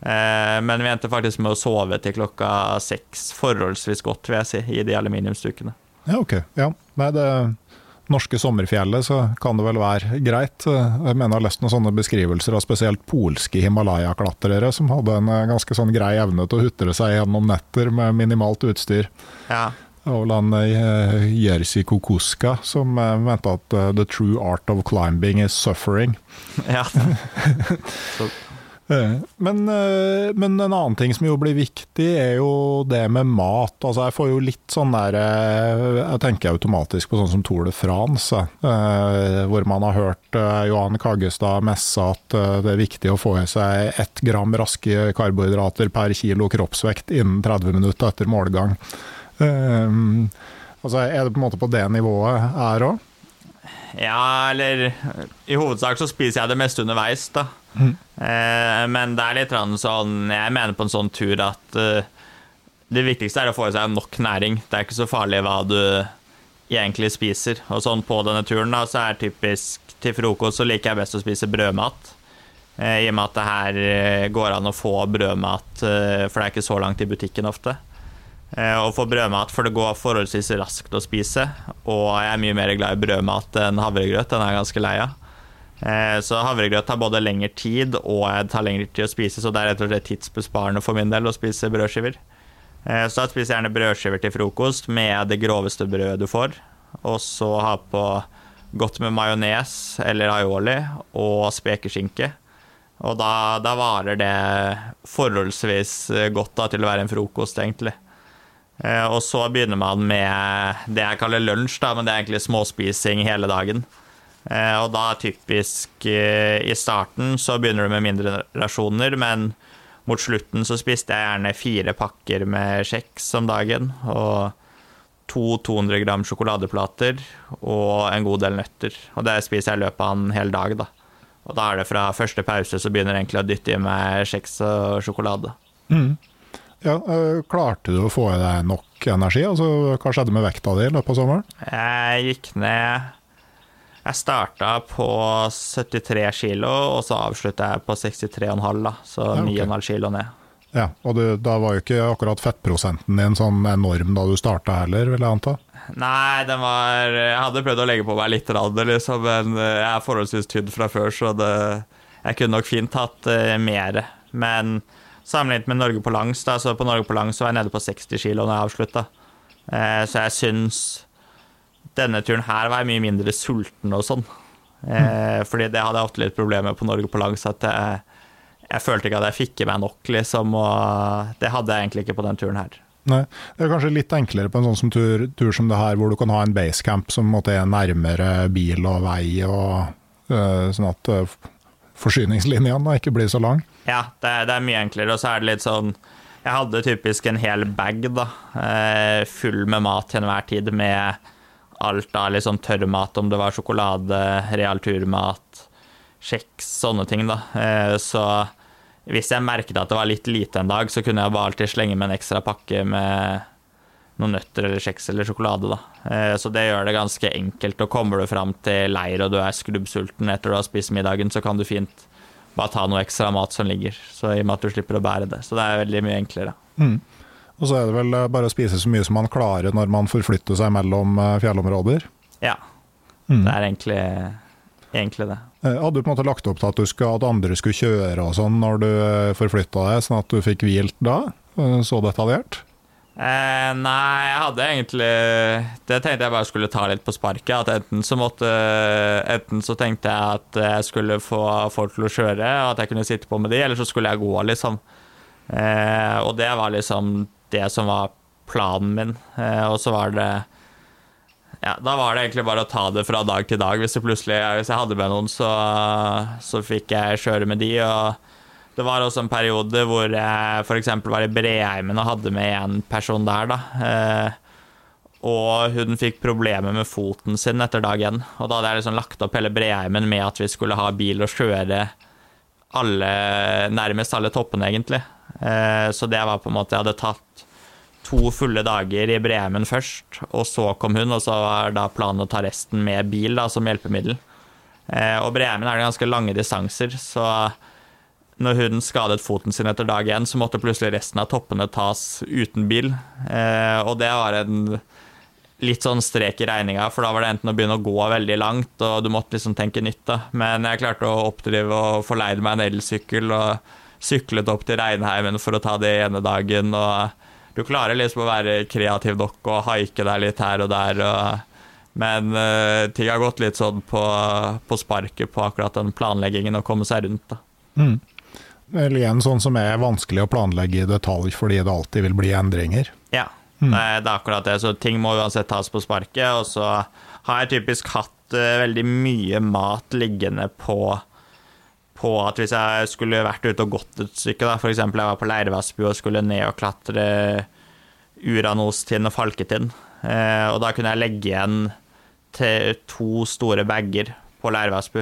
Eh, men vi endte faktisk med å sove til klokka seks, forholdsvis godt, vil jeg si, i de aluminiumsdukene. Ja, ok. Ja. Nei, det norske sommerfjellet, så kan det vel være greit. Jeg mener jeg har lest noen sånne beskrivelser av spesielt polske Himalaya-klatrere, som hadde en eh, ganske sånn grei evne til å hutre seg gjennom netter med minimalt utstyr. Ja. Og han eh, Jerzy Kokuska som mente at the true art of climbing is suffering. Ja. (laughs) Eh, men, eh, men, en annen ting som jo blir viktig, er jo det med mat. Altså jeg får jo litt sånn der eh, Jeg tenker automatisk på sånn som Tour de France, hvor man har hørt Johan Kaggestad messe at det er viktig å få i seg ett gram raske karbohydrater per kilo kroppsvekt innen 30 minutter etter målgang. Altså er det på en måte på det nivået her òg? Ja, eller I hovedsak så spiser jeg det meste underveis, da. Mm. Eh, men det er litt sånn Jeg mener på en sånn tur at eh, det viktigste er å få i seg nok næring. Det er ikke så farlig hva du egentlig spiser. Og sånn på denne turen, da, så er typisk til frokost så liker jeg best å spise brødmat. Eh, I og med at det her eh, går an å få brødmat, eh, for det er ikke så langt i butikken ofte. Eh, å få brødmat, for det går forholdsvis raskt å spise. Og jeg er mye mer glad i brødmat enn havregrøt. Den er jeg ganske lei av. Eh, så havregrøt tar både lengre tid og jeg tar lengre tid å spise, så det er rett og slett tidsbesparende for min del å spise brødskiver. Eh, så jeg spiser gjerne brødskiver til frokost med det groveste brødet du får. Og så ha på godt med majones eller aioli og spekeskinke. Og da, da varer det forholdsvis godt da, til å være en frokost, egentlig. Eh, og så begynner man med det jeg kaller lunsj, da, men det er egentlig småspising hele dagen. Eh, og da typisk eh, i starten så begynner du med mindre rasjoner, men mot slutten så spiste jeg gjerne fire pakker med kjeks om dagen. Og to 200 gram sjokoladeplater og en god del nøtter. Og det spiser jeg i løpet av en hel dag, da. Og da er det fra første pause så begynner jeg egentlig å dytte i meg kjeks og sjokolade. Mm. Ja, øh, klarte du å få i deg nok energi? Altså, hva skjedde med vekta di i løpet av sommeren? Jeg gikk ned Jeg starta på 73 kilo, og så avslutta jeg på 63,5, da. Så Ja, okay. 9,5 kilo ned. Ja, og du, da var jo ikke akkurat fettprosenten din sånn enorm da du starta heller, vil jeg anta? Nei, den var Jeg hadde prøvd å legge på meg litt, liksom, men eh, jeg er forholdsvis tynn fra før, så det Jeg kunne nok fint hatt uh, mer. Men sammenlignet med Norge på langs, da, så på Norge på langs var jeg nede på 60 kilo når jeg avslutta. Eh, så jeg syns denne turen her var jeg mye mindre sulten og sånn. Eh, fordi det hadde jeg ofte litt problemer med på Norge på langs, at jeg, jeg følte ikke at jeg fikk i meg nok, liksom, og det hadde jeg egentlig ikke på den turen her. Nei, Det er kanskje litt enklere på en sånn som tur, tur som det her, hvor du kan ha en basecamp som måtte, er nærmere bil og vei, og øh, sånn at øh, forsyningslinjene da ikke blir så lang. Ja, det, det er mye enklere, og så er det litt sånn Jeg hadde typisk en hel bag, da, eh, full med mat til enhver tid, med alt av sånn tørrmat, om det var sjokolade, realturmat, kjeks, sånne ting, da. Eh, så hvis jeg merket at det var litt lite en dag, så kunne jeg bare alltid slenge med en ekstra pakke med noen nøtter eller kjeks eller sjokolade, da. Eh, så det gjør det ganske enkelt. Og kommer du fram til leir og du er skrubbsulten etter du har spist middagen, så kan du fint bare ta noe ekstra mat som ligger, så i og med at du slipper å bære det. Så det er veldig mye enklere. Og så er det vel øh, bare å spise så mye som man klarer når man forflytter seg mellom øh, fjellområder. Ja. Mm. Det er egentlig, egentlig det. Eh, Hadde du på en måte lagt opp til at, du skulle, at andre skulle kjøre og sånn når du forflytta deg, sånn at du fikk hvilt da? Eh, Så detaljert? Eh, nei, jeg hadde egentlig Det tenkte jeg bare skulle ta litt på sparket. At enten så måtte Enten så tenkte jeg at jeg skulle få folk til å kjøre, og at jeg kunne sitte på med de, eller så skulle jeg gå, liksom. Eh, og det var liksom det som var planen min. Eh, og så var det Ja, da var det egentlig bare å ta det fra dag til dag. Hvis, jeg plutselig, hvis jeg hadde med noen, så, så fikk jeg kjøre med de. og det var også en periode hvor jeg f.eks. var i Breheimen og hadde med en person der, da. Eh, og hun fikk problemer med foten sin etter dag én. Og da hadde jeg liksom lagt opp hele Breheimen med at vi skulle ha bil og kjøre alle, nærmest alle toppene, egentlig. Eh, så det var på en måte Jeg hadde tatt to fulle dager i Breheimen først, og så kom hun, og så var da planen å ta resten med bil da, som hjelpemiddel. Eh, og Breheimen er det ganske lange distanser, så når hun skadet foten sin etter dag én, så måtte plutselig resten av toppene tas uten bil. Eh, og det var en litt sånn strek i regninga, for da var det enten å begynne å gå veldig langt, og du måtte liksom tenke nytt, da. Men jeg klarte å oppdrive og få leid meg en elsykkel, og syklet opp til Reinheimen for å ta det ene dagen, og du klarer liksom å være kreativ nok og haike deg litt her og der, og, men uh, ting har gått litt sånn på, på sparket på akkurat den planleggingen å komme seg rundt, da. Eller igjen sånn som er vanskelig å planlegge i detalj fordi det alltid vil bli endringer. Ja, det, er- det er akkurat det. Så ting må uansett tas på sparket. Og så har jeg typisk hatt uh, veldig mye mat liggende på, på at hvis jeg skulle vært ute og gått et stykke, da, f.eks. jeg var på Leirvassbu og skulle ned og klatre uranostinn og Falketind, eh, og da kunne jeg legge igjen to store bager på Leirvassbu,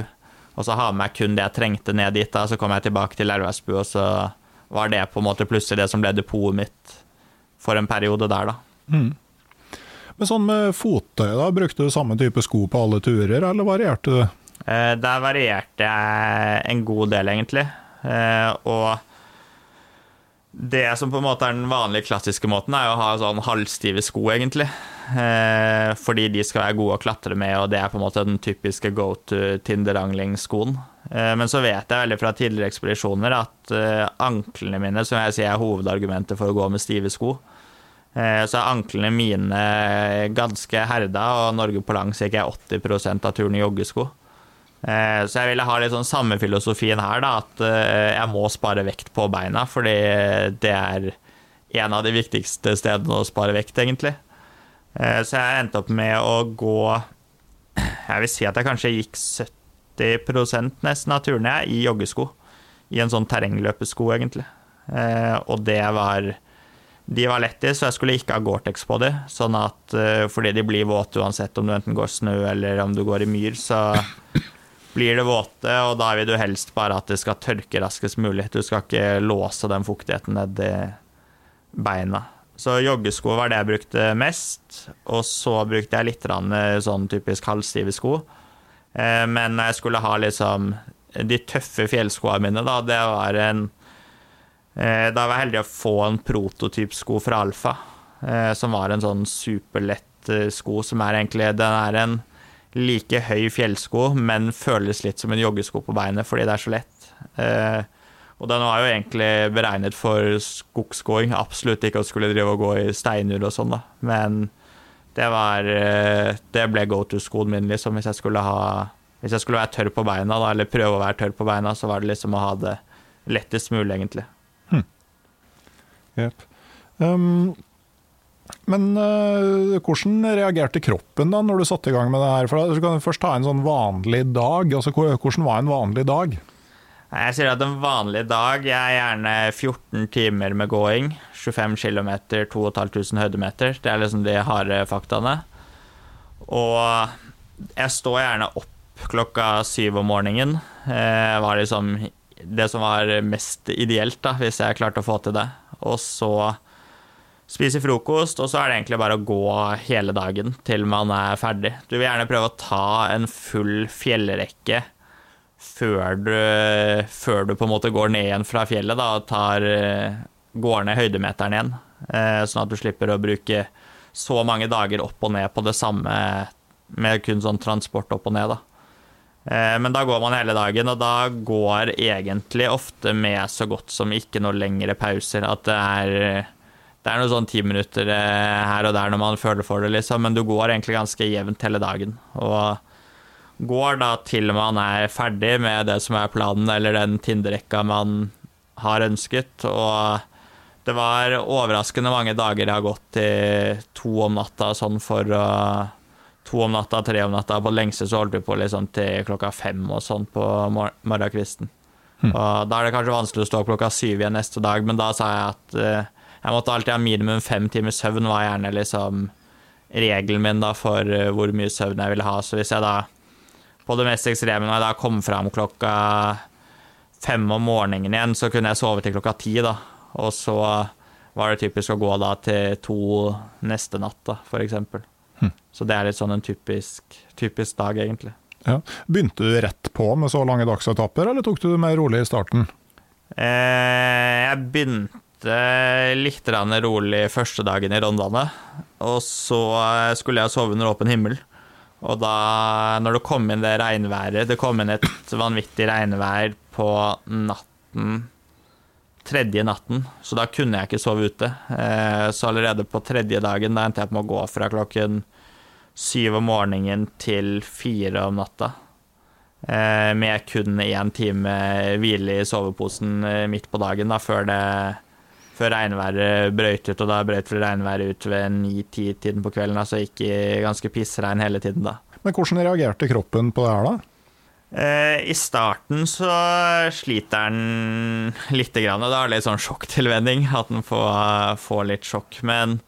og så ha med kun det jeg trengte ned dit. da, Så kom jeg tilbake til Elvesbu, og så var det på en måte plutselig det som ble depotet mitt for en periode der, da. Men sånn med fottøy, da, brukte du samme type sko på alle turer, eller varierte du? Eh, Der varierte jeg en god del, egentlig. Eh, Og det som på en måte er den vanlige klassiske måten, er å ha sånn halvstive sko, egentlig. Eh, Fordi de skal være gode å klatre med, og det er på en måte den typiske go to Tinderangling-skoen. Eh, Men så vet jeg veldig fra tidligere ekspedisjoner at eh, anklene mine, som jeg sier er hovedargumentet for å gå med stive sko, Eh, Så er anklene mine ganske herda, og Norge på langs gikk jeg 80 av turen i joggesko. Eh, Så jeg ville ha litt sånn samme filosofien her, da, at eh, jeg må spare vekt på beina, fordi det er en av de viktigste stedene å spare vekt, egentlig. Eh, Så jeg endte opp med å gå Jeg vil si at jeg kanskje gikk 70 nesten av turene jeg, i joggesko. I en sånn terrengløpesko, egentlig. Og det var de var lettis, så jeg skulle ikke ha Gore-Tex på de, sånn at, fordi de blir våte uansett om du enten går snø eller om du går i myr, så blir det våte, og da vil du helst bare at det skal tørke raskest mulig. Du skal ikke låse den fuktigheten ned i beina. Så joggesko var det jeg brukte mest, og så brukte jeg litt eh, sånn typisk halvstive sko. Eh, men når jeg skulle ha liksom de tøffe fjellskoene mine, da, det var en eh, Da var jeg heldig å få en prototypsko fra Alfa, som var en sånn superlett sko, som er egentlig Den er en like høy fjellsko, men føles litt som en joggesko på beinet fordi det er så lett. Og den var jo egentlig beregnet for skogsgåing, absolutt ikke å skulle drive og gå i steinur og sånn, da. Men det var eh, Det ble go to-skoen min, liksom, hvis jeg skulle ha Hvis jeg skulle være tørr på beina, da, eller prøve å være tørr på beina, så var det liksom å ha det lettest mulig, egentlig. Hm. Yep. Um, men uh, hvordan reagerte kroppen da når du satte i gang med det her? For da, Du kan først ta en sånn vanlig dag. altså Hvordan var en vanlig dag? Jeg sier at en vanlig dag jeg er gjerne 14 timer med gåing. 25 km, 2500 høydemeter. Det er liksom de harde faktaene. Og jeg står gjerne opp klokka syv om morgenen. Det eh, var liksom det som var mest ideelt, da, hvis jeg klarte å få til det. Og så spise frokost, og så er det egentlig bare å gå hele dagen til man er ferdig. Du vil gjerne prøve å ta en full fjellrekke før du, før du, på en måte går ned igjen fra fjellet da, og tar, eh, går ned høydemeteren igjen. Eh, sånn at du slipper å bruke så mange dager opp og ned på det samme med kun sånn transport opp og ned. da. Eh, men da går man hele dagen, og da går egentlig ofte med så godt som ikke noe lengre pauser. At det er, det er noe sånn ti minutter her og der når man føler for det, liksom, men du går egentlig ganske jevnt hele dagen. Og går da til man er ferdig med det som er planen, eller den Tinder-rekka man har ønsket. Og det var overraskende mange dager jeg har gått til to om natta sånn for å To om natta, tre om natta. På det lengste så holdt vi på liksom til klokka fem og sånn på mor morgenkvisten. Mm. Og da er det kanskje vanskelig å stå klokka syv igjen neste dag, men da sa jeg at uh, jeg måtte alltid ha minimum fem timers søvn, var gjerne liksom regelen min da for uh, hvor mye søvn jeg ville ha. Så hvis jeg da på det mest ekstreme, når jeg da kom fram klokka fem om morgenen igjen, så kunne jeg sove til klokka ti, da. Og så var det typisk å gå da til to neste natt, da, for eksempel. Hm. Så det er litt sånn en typisk, typisk dag, egentlig. Ja. Begynte du rett på med så lange dagsetapper, eller tok du det mer rolig i starten? Eh, jeg begynte litt rolig første dagen i Rondane. Og så skulle jeg sove under åpen himmel. Og da, når det kom inn det regnværet Det kom inn et vanvittig regnvær på natten Tredje natten, så da kunne jeg ikke sove ute. Eh, så allerede på tredje dagen da endte jeg på å gå fra klokken syv om morgenen til fire om natta. Eh, med kun én time hvile i soveposen eh, midt på dagen, da, før det før regnværet brøyt ut, og da brøyt regnværet ut ved ni-ti-tiden på kvelden. Altså gikk i ganske pissregn hele tiden da. Men hvordan reagerte kroppen på det her, da? Eh, I starten så sliter den lite grann. Er det litt sånn sjokktilvenning, at den får, får, litt sjokk. Men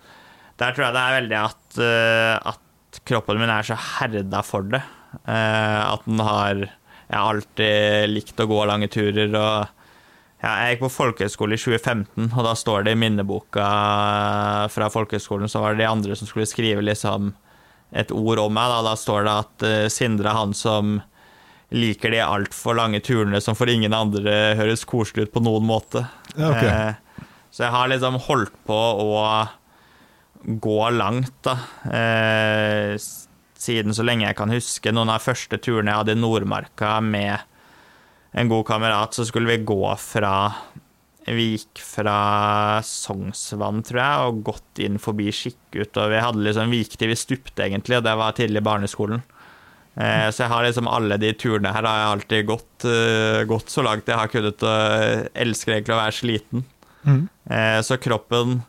der tror jeg det er veldig at, eh, at kroppen min er så herda for det. Eh, at den har Jeg har alltid likt å gå lange turer. og ja, jeg gikk på folkehøyskole i 2015, og da står det i minneboka fra folkehøyskolen så var det de andre som skulle skrive liksom et ord om meg. Da, da står det at uh, Sindre er han som liker de altfor lange turene som for ingen andre høres koselig ut på noen måte. Ja, okay. uh, så jeg har liksom holdt på å gå langt, da. Uh, siden så lenge jeg kan huske. Noen av de første turene jeg hadde i Nordmarka med en god kamerat, så skulle vi gå fra Vi gikk fra Sognsvann, tror jeg, og gått inn forbi Skikkut. Og vi hadde liksom Vi gikk til vi stupte, egentlig, og det var tidlig i barneskolen. Eh, så jeg har liksom alle de turene her har jeg alltid gått, uh, gått så langt jeg har kunnet. Og elsker egentlig å være sliten. Mm. Eh, så kroppen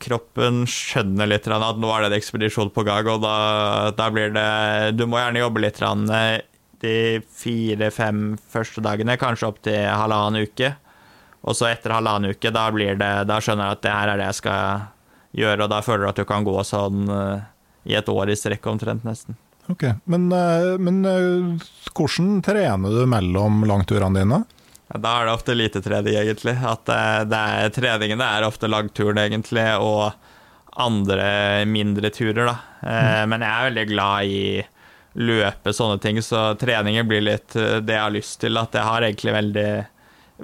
kroppen skjønner litt at nå er det en ekspedisjon på gang, og da, da, blir det Du må gjerne jobbe litt de fire-fem første dagene, kanskje opp til halvannen uke. Og så etter halvannen uke, da, blir det, da skjønner du at det her er det jeg skal gjøre, og da føler du at du kan gå sånn uh, i et år i strekk omtrent, nesten. Ok, Men, eh, men eh, hvordan trener du mellom langturene dine? Da er det ofte lite trening, egentlig. At det, er, treningen er ofte langturen, egentlig, og andre mindre turer, da. Mm. Men jeg er veldig glad i løpe, sånne ting, så treninger blir litt eh, det jeg har lyst til. At jeg har egentlig veldig,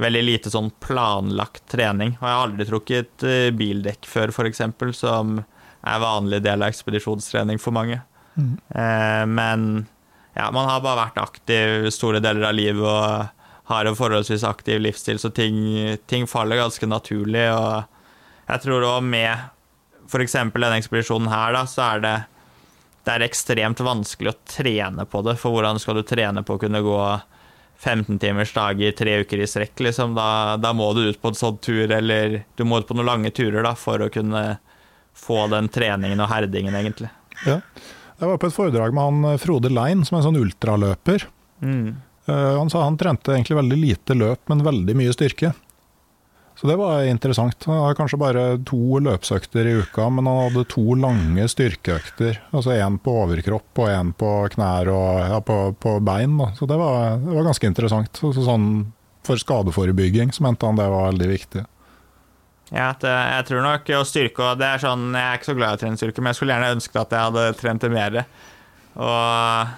veldig lite sånn planlagt trening. Og jeg har aldri trukket eh, bildekk før, f.eks., som er vanlig del av ekspedisjonstrening for mange. Eh, Men ja, man har bare vært aktiv store deler av livet og har en forholdsvis aktiv livsstil, så ting, ting faller ganske naturlig. Og jeg tror òg med f.eks. denne ekspedisjonen her, da, så er det det er ekstremt vanskelig å trene på det. For hvordan skal du trene på å kunne gå 15 timers dager tre uker i strekk? Liksom? Da, da må du ut på en sånn tur, eller du må ut på noen lange turer da, for å kunne få den treningen og herdingen, egentlig. Ja. Jeg var på et foredrag med han eh, Frode Lein, som er en sånn ultraløper. Mm. Eh, Han sa han trente egentlig veldig lite løp, men veldig mye styrke. Så det var interessant. Han hadde kanskje bare to løpsøkter i uka, men han hadde to lange styrkeøkter. Altså én på overkropp og én på knær og ja, på, på bein. Da. Så det var, det var ganske interessant. Så, så sånn for skadeforebygging så mente han det var veldig viktig. Ja, at, eh, jeg tror nok å styrke og det er sånn, Jeg er ikke så glad i å trene styrke, men jeg skulle gjerne ønsket at jeg hadde trent det mer. Og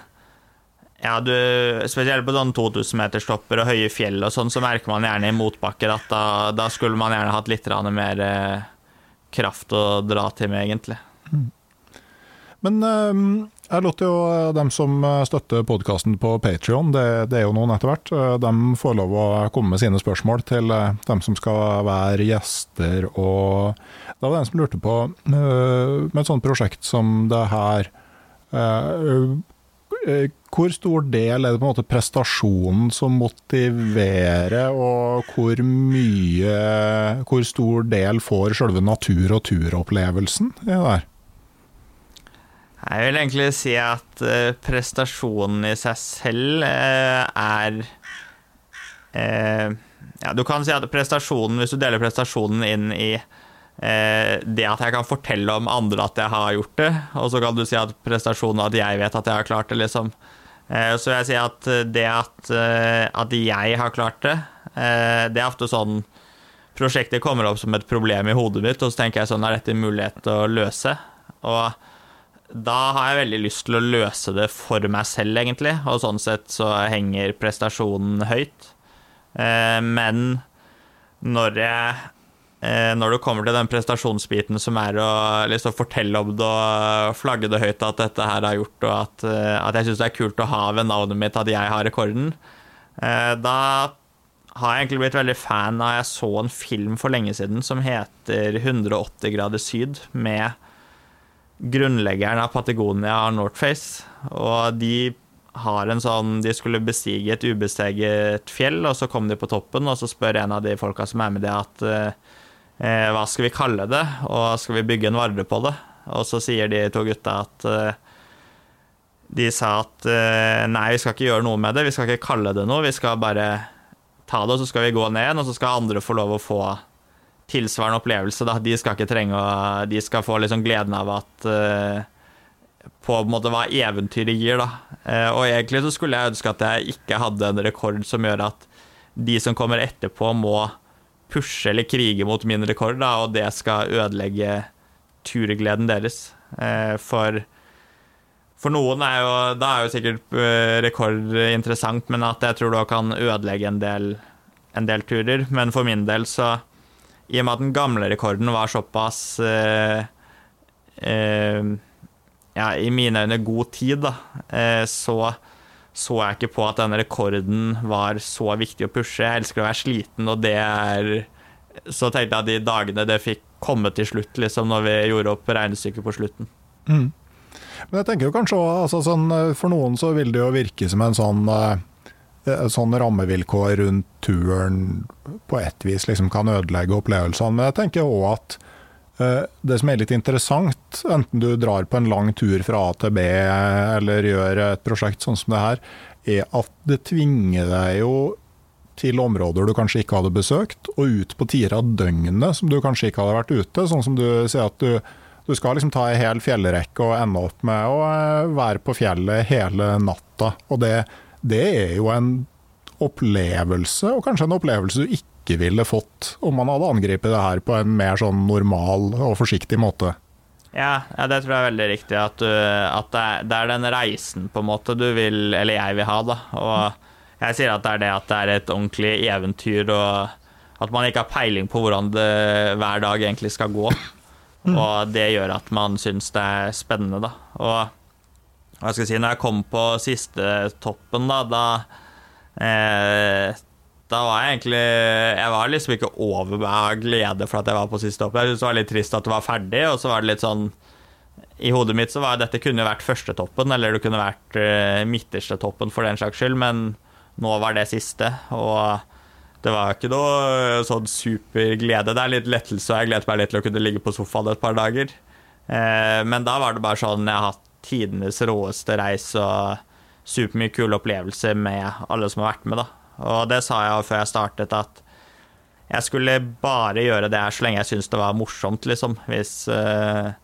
ja, du, spesielt på sånn 2000-meterstopper og høye fjell og sånn, så merker man gjerne i motbakker at da, da skulle man gjerne hatt litt mer eh, kraft å dra til med, egentlig. Men eh, jeg lot jo eh, dem som eh, støtter podkasten på Patrion, det, det er jo noen etter hvert, eh, de får lov å komme med sine spørsmål til dem som skal være gjester. Og da var det en som lurte på, med et sånt prosjekt som det her Hvor stor del er det på en måte prestasjonen som motiverer, og hvor mye Hvor stor del får selve natur- og turopplevelsen i det der? Jeg vil egentlig si at eh, prestasjonen i seg selv eh, er eh, Ja, du kan si at prestasjonen, hvis du deler prestasjonen inn i eh, det at jeg kan fortelle om andre at jeg har gjort det, og så kan du si at prestasjonen at jeg vet at jeg har klart det, liksom. Eh, så jeg sier at det at, eh, at jeg har klart det, eh, det er ofte sånn Prosjektet kommer opp som et problem i hodet mitt, og så tenker jeg sånn Er dette en mulighet til å løse? Og da har jeg veldig lyst til å løse det for meg selv, egentlig. Og sånn sett så henger prestasjonen høyt. Eh, men når jeg eh, Når det kommer til den prestasjonsbiten som er å liksom fortelle om det og flagge det høyt at dette her har gjort, og at, eh, at jeg syns det er kult å ha ved navnet mitt at jeg har rekorden, eh, da har jeg egentlig blitt veldig fan av Jeg så en film for lenge siden som heter 180 grader syd, med grunnleggeren av Patagonia, Northface. Og de har en sånn De skulle bestige et ubesteget fjell, og så kom de på toppen, og så spør en av de folka som er med det, at eh, hva skal vi kalle det, og skal vi bygge en varde på det? Og så sier de to gutta at eh, de sa at eh, nei, vi skal ikke gjøre noe med det, vi skal ikke kalle det noe, vi skal bare ta det, og så skal vi gå ned og så skal andre få lov å få tilsvarende opplevelse. Da. De skal ikke trenge å De skal få liksom gleden av at eh, På en måte hva eventyret gir, da. Eh, og egentlig så skulle jeg ønske at jeg ikke hadde en rekord som gjør at de som kommer etterpå, må pushe eller krige mot min rekord, da, og det skal ødelegge turgleden deres. Eh, for for noen er jo Da er jo sikkert eh, rekord interessant, men at jeg tror det kan ødelegge en del, en del turer. Men for min del så i og med at den gamle rekorden var såpass eh, eh, Ja, i mine øyne god tid, da, eh, så så jeg ikke på at denne rekorden var så viktig å pushe. Jeg elsker å være sliten, og det er Så tenkte jeg at de dagene det fikk komme til slutt, liksom, når vi gjorde opp regnestykket på slutten. Mm. Men jeg tenker jo kanskje også, altså sånn, For noen så vil det jo virke som en sånn eh, sånn rammevilkår rundt turen på ett vis liksom kan ødelegge opplevelsene. Men jeg tenker òg at det som er litt interessant, enten du drar på en lang tur fra A til B eller gjør et prosjekt sånn som det her, er at det tvinger deg jo til områder du kanskje ikke hadde besøkt, og ut på tider av døgnet som du kanskje ikke hadde vært ute. Sånn som du sier at du, Du skal liksom ta ei hel fjellrekke og ende opp med å eh, være på fjellet hele natta. Og det, det er jo en opplevelse, og kanskje en opplevelse du ikke ville fått om man hadde angrepet det her på en mer sånn normal og forsiktig måte. Ja, ja, det tror jeg er veldig riktig. At, du, at det, er, det, er, den reisen på en måte du vil, eller jeg vil ha, da. Og jeg sier at det er det at det er et ordentlig eventyr, og at man ikke har peiling på hvordan det hver dag egentlig skal gå. Og det gjør at man syns det er spennende, da. Og hva skal jeg si, når jeg kom på siste toppen, da, da eh, da var jeg egentlig Jeg var liksom ikke over meg av glede for at jeg var på siste topp. Jeg syntes det var litt trist at det var ferdig, og så var det litt sånn I hodet mitt så var dette kunne vært førstetoppen, eller det kunne vært uh, midterste toppen for den saks skyld, men nå var det siste, og det var ikke noe sånn superglede. Det er litt lettelse, og jeg gleder meg litt til å kunne ligge på sofaen et par dager. Uh, men da var det bare sånn Jeg har hatt tidenes råeste reis og supermye kule opplevelser med alle som har vært med, da. Og det sa jeg før jeg startet, at jeg skulle bare gjøre det her så lenge jeg syntes det var morsomt, liksom. Hvis uh,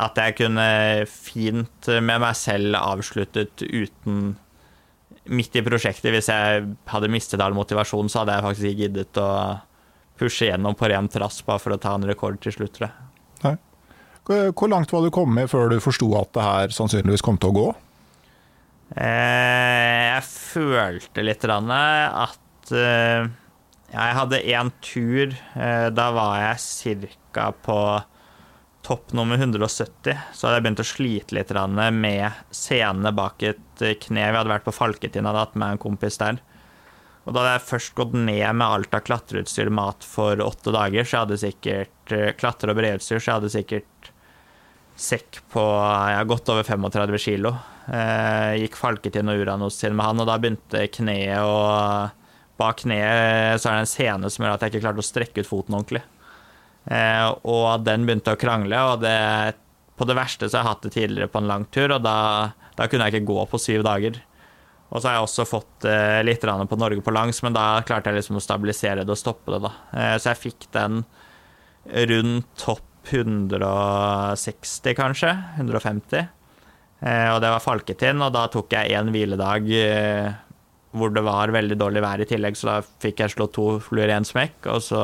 At jeg kunne fint med meg selv avsluttet uten Midt i prosjektet, hvis jeg hadde mistet all motivasjon, så hadde jeg faktisk ikke giddet å pushe gjennom på ren trass bare for å ta en rekord til slutt, tror jeg. Hvor langt var du kommet før du forsto at det her sannsynligvis kom til å gå? Eh, jeg følte litt at eh, jeg hadde én tur. Eh, da var jeg ca. på topp nummer 170. Så hadde jeg begynt å slite litt med senene bak et kne. Vi hadde vært på Falketind, hadde hatt med en kompis der. Og da hadde jeg først gått ned med alt av klatreutstyr mat for åtte dager, så jeg hadde sikkert klatre- og bredutstyr, så jeg hadde sikkert sekk på har godt over 35 kilo. Eh, gikk falketinn og uranostinn med han, og da begynte kneet og Bak kneet så er det en scene som gjør at jeg ikke klarte å strekke ut foten ordentlig. Eh, og den begynte å krangle, og det, på det verste så har jeg hatt det tidligere på en lang tur, og da, da kunne jeg ikke gå på syv dager. Og så har jeg også fått eh, litt på Norge på langs, men da klarte jeg liksom å stabilisere det og stoppe det, da. Eh, så jeg fikk den rundt topp 160, kanskje. 150. Eh, og det var Falketind, og da tok jeg én hviledag eh, hvor det var veldig dårlig vær i tillegg, så da fikk jeg slått to fluer i én smekk. Og så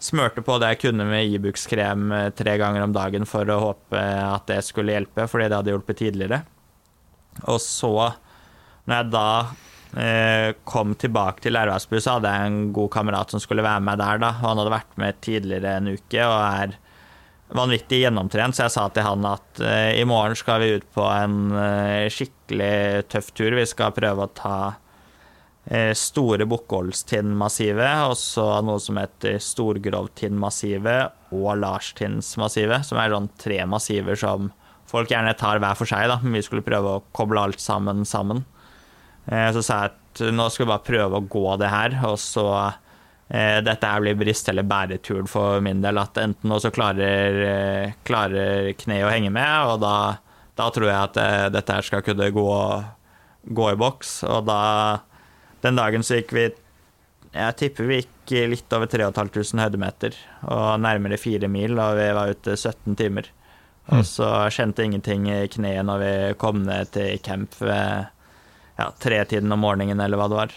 smørte på det jeg kunne med Ibux-krem e tre ganger om dagen for å håpe at det skulle hjelpe, fordi det hadde hjulpet tidligere. Og så, når jeg da eh, kom tilbake til Lærvassbu, så hadde jeg en god kamerat som skulle være med der, da. Og han hadde vært med tidligere en uke og er vanvittig gjennomtrent, så jeg sa til han at uh, i morgen skal vi ut på en uh, skikkelig tøff tur. Vi skal prøve å ta uh, store Bukkålstinnmassivet, og så noe som heter Storgrovtinnmassivet og Larstinsmassivet, som er sånn tre massiver som folk gjerne tar hver for seg, da, men vi skulle prøve å koble alt sammen sammen. så sa jeg at nå skal vi bare prøve å gå det her, og så dette her blir brist- eller bæretur for min del. At enten så klarer, eh, klarer kneet å henge med, og da, da tror jeg at eh, dette her skal kunne gå, gå, i boks. Og da Den dagen så gikk vi Jeg tipper vi gikk litt over 3500 høydemeter og nærmere fire mil, og vi var ute 17 timer. Og mm. så kjente ingenting i kneet når vi kom ned til camp ved ja, tretiden om morgenen, eller hva det var.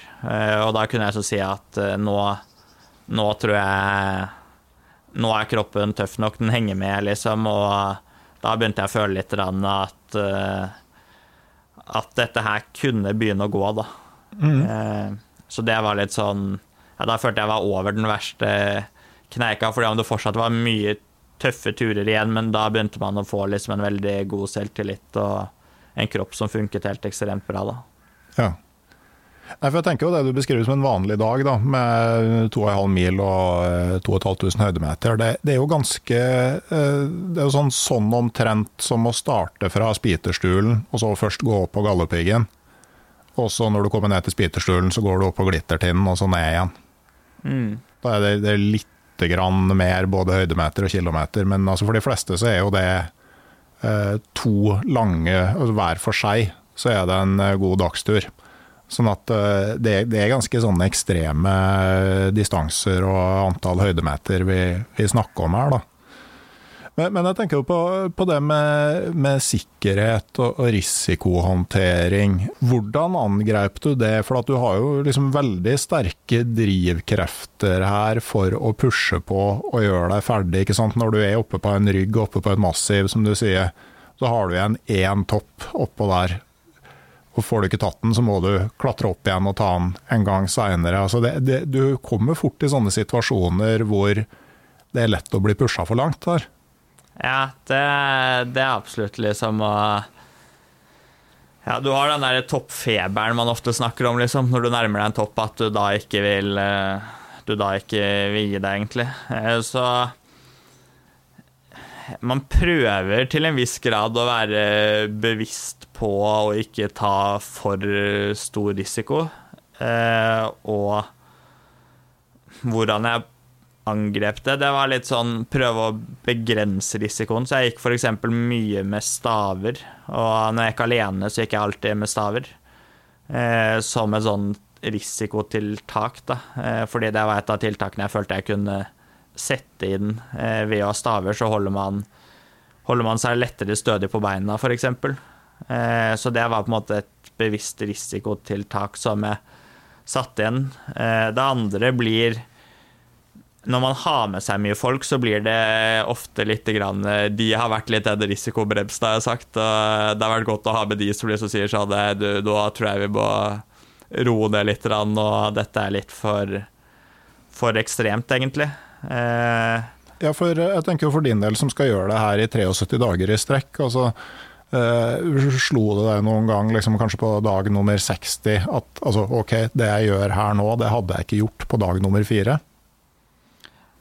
Og da kunne jeg så si at nå nå tror jeg Nå er kroppen tøff nok, den henger med, liksom, og da begynte jeg å føle litt at uh, At dette her kunne begynne å gå, da. Mm. Uh, så det var litt sånn ja, Da følte jeg var over den verste kneika, fordi om det fortsatt var mye tøffe turer igjen, men da begynte man å få liksom en veldig god selvtillit og en kropp som funket helt ekstremt bra, da. Ja. Nei, for jeg tenker jo Det du beskriver som en vanlig dag, da, med 2,5 mil og 2500 eh, høydemeter, det, det, er jo ganske eh, Det er jo sånn, sånn omtrent som å starte fra spiterstulen, og så først gå opp på Galdhøpiggen. Og så når du kommer ned til spiterstulen, så går du opp på Glittertinden, og så ned igjen. Mm. Da er det, det er litt grann mer både høydemeter og kilometer, men altså for de fleste så er jo det eh, to lange, altså hver for seg, så er det en god dagstur. Sånn at eh, det, er ganske sånne ekstreme distanser og antall høydemeter vi, vi snakker om her, da. Men, men, jeg tenker jo på, på det med, med sikkerhet og, og, risikohåndtering. Hvordan angrep du det? For du har jo liksom veldig sterke drivkrefter her for å pushe på og gjøre deg ferdig. ikke sant? Når du er oppe på en rygg, oppe på et massiv, som du sier, så har du igjen én topp oppå der. Og får du ikke tatt den, så må du klatre opp igjen og ta den en gang seinere. Altså du kommer fort i sånne situasjoner hvor det er lett å bli pusha for langt der. Ja, det, det er absolutt liksom å ja, Du har den der toppfeberen man ofte snakker om, liksom, når du nærmer deg en topp, at du da ikke vil eh, Du da ikke vil gi deg, egentlig. Eh, så man prøver til en viss grad å være bevisst på å ikke ta for stor risiko. Eh, og hvordan jeg angrep det. Det var litt sånn prøve å begrense risikoen. Så jeg gikk f.eks. mye med staver. Og når jeg gikk alene, så gikk jeg alltid med staver. Eh, som et sånn risikotiltak, da. Eh, fordi det var et av tiltakene jeg følte jeg kunne sette inn. Eh, ved å ha staver så holder man, holder man seg lettere stødig på beina, f.eks. Eh, så det var på en måte et bevisst risikotiltak som jeg satte inn. Eh, det andre blir når man har med seg mye folk, så blir det ofte litt grann, De har vært litt en risikobremsen, har jeg sagt. Og det har vært godt å ha med de som liksom sier sånn du, Da tror jeg vi må roe ned litt, og dette er litt for, for ekstremt, egentlig. Eh, ja, for jeg tenker for din del som skal gjøre det her i 73 dager i strekk. altså Uh, slo det deg noen gang, liksom, kanskje på dag nummer 60, at altså, ok, det jeg gjør her nå, det hadde jeg ikke gjort på dag nummer fire?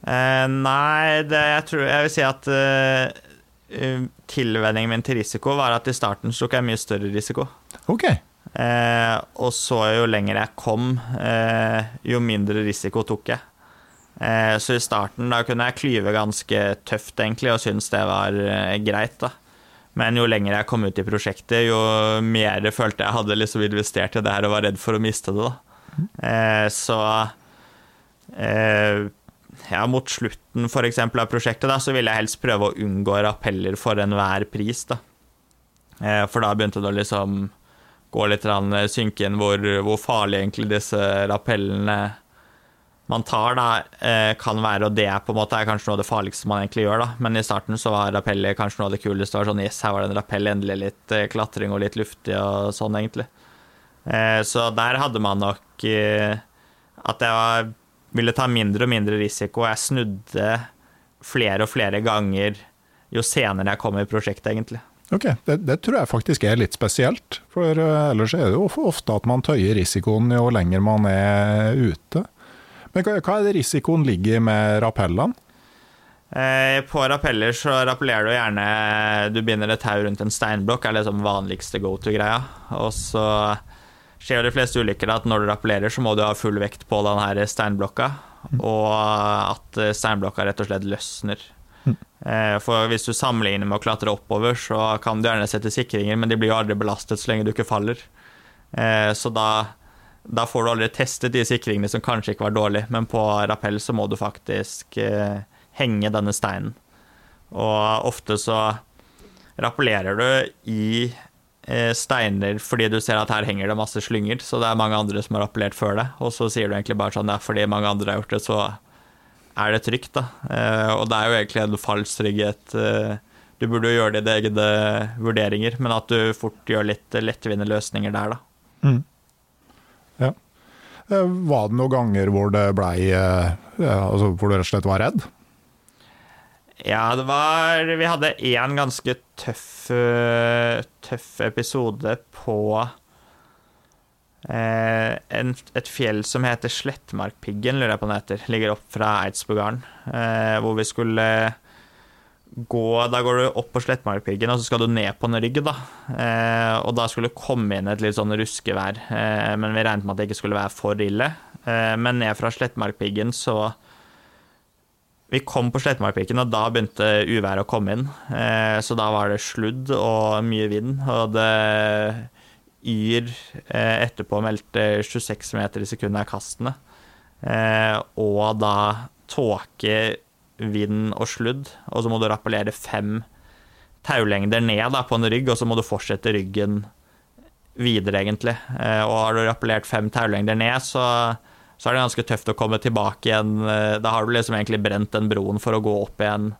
Uh, nei, det, jeg tror Jeg vil si at uh, tilvenningen min til risiko var at i starten tok jeg mye større risiko. Ok. Uh, og så jo lenger jeg kom, jo mindre risiko tok jeg. så i starten da kunne jeg klyve ganske tøft, egentlig, og synes det var greit. da. Men jo lenger jeg kom ut i prosjektet, jo mer følte jeg hadde liksom investert i det her og var redd for å miste det. da. så ja, mot slutten for eksempel, av prosjektet, da, så ville jeg helst prøve å unngå rappeller for enhver pris. da. Eh, for da begynte det å liksom gå litt synke inn hvor, hvor farlig egentlig disse rappellene man tar, da, eh, kan være, og det er på en måte er kanskje noe av det farligste man egentlig gjør, da. Men i starten så var rappell kanskje noe av det kuleste. Var sånn yes, her var det en rappell, endelig litt eh, klatring og litt luftig og sånn, egentlig. Så der hadde man nok at jeg var ville ta mindre og mindre risiko. Jeg snudde flere og flere ganger jo senere jeg kom i prosjektet, egentlig. Ok, det, det, tror jeg faktisk er litt spesielt. For ellers er det jo ofte at man tøyer risikoen jo lenger man er ute. Men hva, hva er det risikoen ligger med rappellene? Eh, på rappeller så rappellerer du gjerne Du binder et tau rundt en steinblokk, er liksom vanligste go to-greia. Og så skjer jo de fleste ulykker at når du rappellerer, så må du ha full vekt på den her steinblokka, og at steinblokka rett og slett løsner. Mm. For hvis du sammenligner med å klatre oppover, så kan du gjerne sette sikringer, men de blir jo aldri belastet så lenge du ikke faller. Eh, så da, da får du aldri testet de sikringene som kanskje ikke var dårlige, men på rappell så må du faktisk eh, henge denne steinen. Og ofte så rappellerer du i Eh, steiner fordi du ser at her henger det masse slynger, så det er mange andre som har rappellert før det. Og så sier du egentlig bare sånn ja, fordi mange andre har gjort det, så er det trygt, da. Eh, og det er jo egentlig en falsk trygghet. Eh, du burde jo gjøre dine egne vurderinger, men at du fort gjør litt lettvinte løsninger der, da. Mm. Ja. Var det noen ganger hvor det blei altså hvor du rett og slett var redd? Ja, det var Vi hadde én ganske tøff, eh, tøff episode på eh, en, et fjell som heter Slettmarkpiggen, lurer jeg på det heter. Ligger opp fra Eidsbogarden. Eh, hvor vi skulle gå Da går du opp på Slettmarkpiggen, og så skal du ned på en rygg, da. Eh, og da skulle det komme inn et litt sånn ruskevær, eh, men vi regnet med at det ikke skulle være for ille. Eh, men ned fra Slettmarkpiggen så vi kom på Slettmarkpiggen, og da begynte uværet å komme inn. Eh, så da var det sludd og mye vind, og det Yr eh, etterpå meldte 26 meter i sekundet av kastene. Eh, og da tåke vind og sludd, og så må du rappellere fem taulengder ned da, på en rygg, og så må du fortsette ryggen videre, egentlig. Eh, og har du rappellert fem taulengder ned, så, så, er det ganske tøft å komme tilbake igjen. Eh, da har du liksom egentlig brent den broen for å gå opp igjen,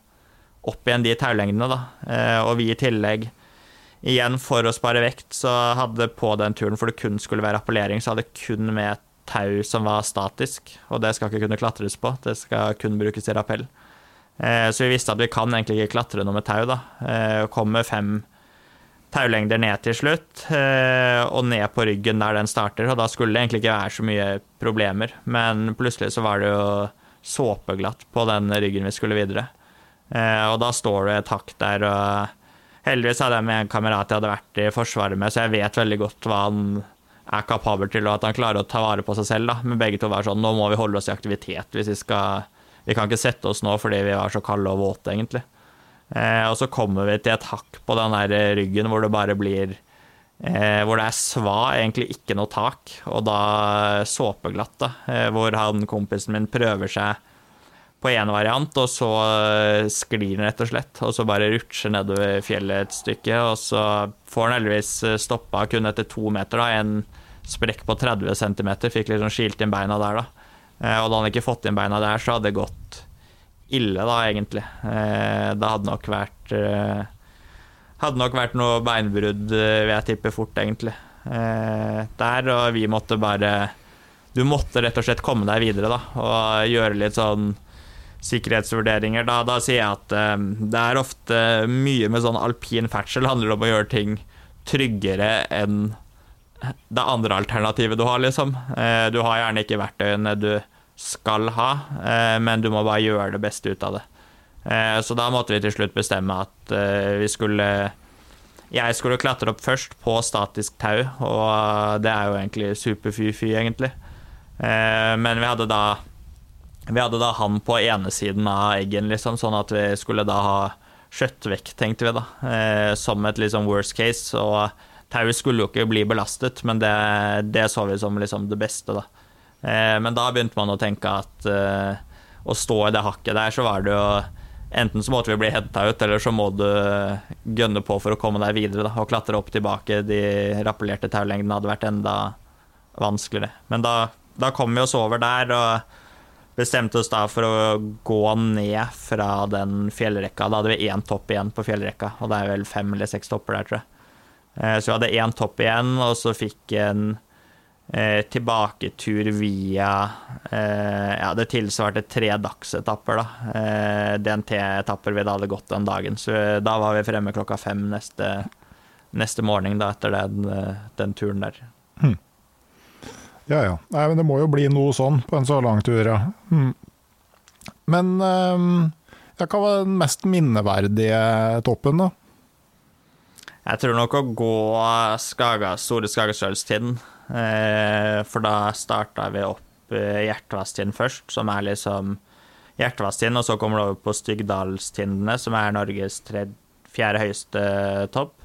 opp igjen de taulengdene, da. Eh, og vi i tillegg Igjen, for å spare vekt, så hadde på den turen for det kun skulle være appellering, så hadde kun med tau som var statisk, og det skal ikke kunne klatres på. Det skal kun brukes i rappell. Eh, så vi visste at vi kan egentlig ikke klatre noe med tau, da. Kom komme fem taulengder ned til slutt, eh, og ned på ryggen der den starter, og da skulle det egentlig ikke være så mye problemer. Men plutselig så var det jo såpeglatt på den ryggen vi skulle videre. Og da står det et hakk der, og heldigvis hadde jeg med en kamerat jeg hadde vært i Forsvaret med, så jeg vet veldig godt hva han er kapabel til, og at han klarer å ta vare på seg selv. da, Men begge to var sånn Nå må vi holde oss i aktivitet hvis vi skal Vi kan ikke sette oss nå fordi vi var så kalde og våte, egentlig. Eh, og så kommer vi til et hakk på den der ryggen hvor det bare blir eh, Hvor det er sva, egentlig ikke noe tak, og da såpeglatt, da. Eh, hvor han kompisen min prøver seg på én variant, og så eh, sklir den rett og slett. Og så bare rutsjer nedover fjellet et stykke, og så får han heldigvis eh, stoppa kun etter to meter, da. En sprekk på 30 cm, fikk liksom skilt inn beina der, da. Eh, og da han ikke fått inn beina der, så hadde det gått ille, da, egentlig. Det hadde nok vært Hadde nok vært noe beinbrudd, vil jeg tippe, fort, egentlig. Der, og vi måtte bare Du måtte rett og slett komme deg videre, da, og gjøre litt sånn sikkerhetsvurderinger. Da, da sier jeg at det er ofte mye med sånn alpin ferdsel handler om å gjøre ting tryggere enn det andre alternativet du har, liksom. Uh, du har gjerne ikke verktøyene du skal ha, uh, men du må bare gjøre det beste ut av det. Uh, så da måtte vi til slutt bestemme at vi skulle Jeg skulle klatre opp først på statisk tau, og det er jo egentlig super-fy-fy, egentlig. Men vi hadde da vi hadde da han på ene siden av eggen, liksom, sånn at vi skulle da ha skjøtt vekk, tenkte vi da, eh, som et liksom worst case. Og tauet skulle jo ikke bli belastet, men det, det så vi som liksom det beste, da. Eh, men da begynte man å tenke at eh, å stå i det hakket der, så var det jo Enten så måtte vi bli henta ut, eller så må du gønne på for å komme deg videre. Da, og klatre opp tilbake. De rappellerte taulengdene hadde vært enda vanskeligere. Men da, da kom vi oss over der. og bestemte oss da for å gå ned fra den fjellrekka. Da hadde vi én topp igjen på fjellrekka, og det er vel fem eller seks topper der, tror jeg. Eh, så vi hadde én topp igjen, og så fikk en eh, tilbaketur via eh, Ja, det tilsvarte tre dagsetapper, da. Eh, DNT-etapper vi da hadde gått den dagen. Så da var vi fremme klokka fem neste, neste morgen da, etter den, eh, den turen der. Hmm. Ja ja. Nei, men det må jo bli noe sånn på en så lang tur, ja. Hmm. Men um, hva var den mest minneverdige toppen, da? Jeg tror nok å gå Skaga, Store Skagastølstinden. Eh, for da starta vi opp eh, Hjertevasttinden først, som er liksom Hjertevasttinden, og så kommer det over på Styggdalstindene, som er Norges tredje, fjerde høyeste topp.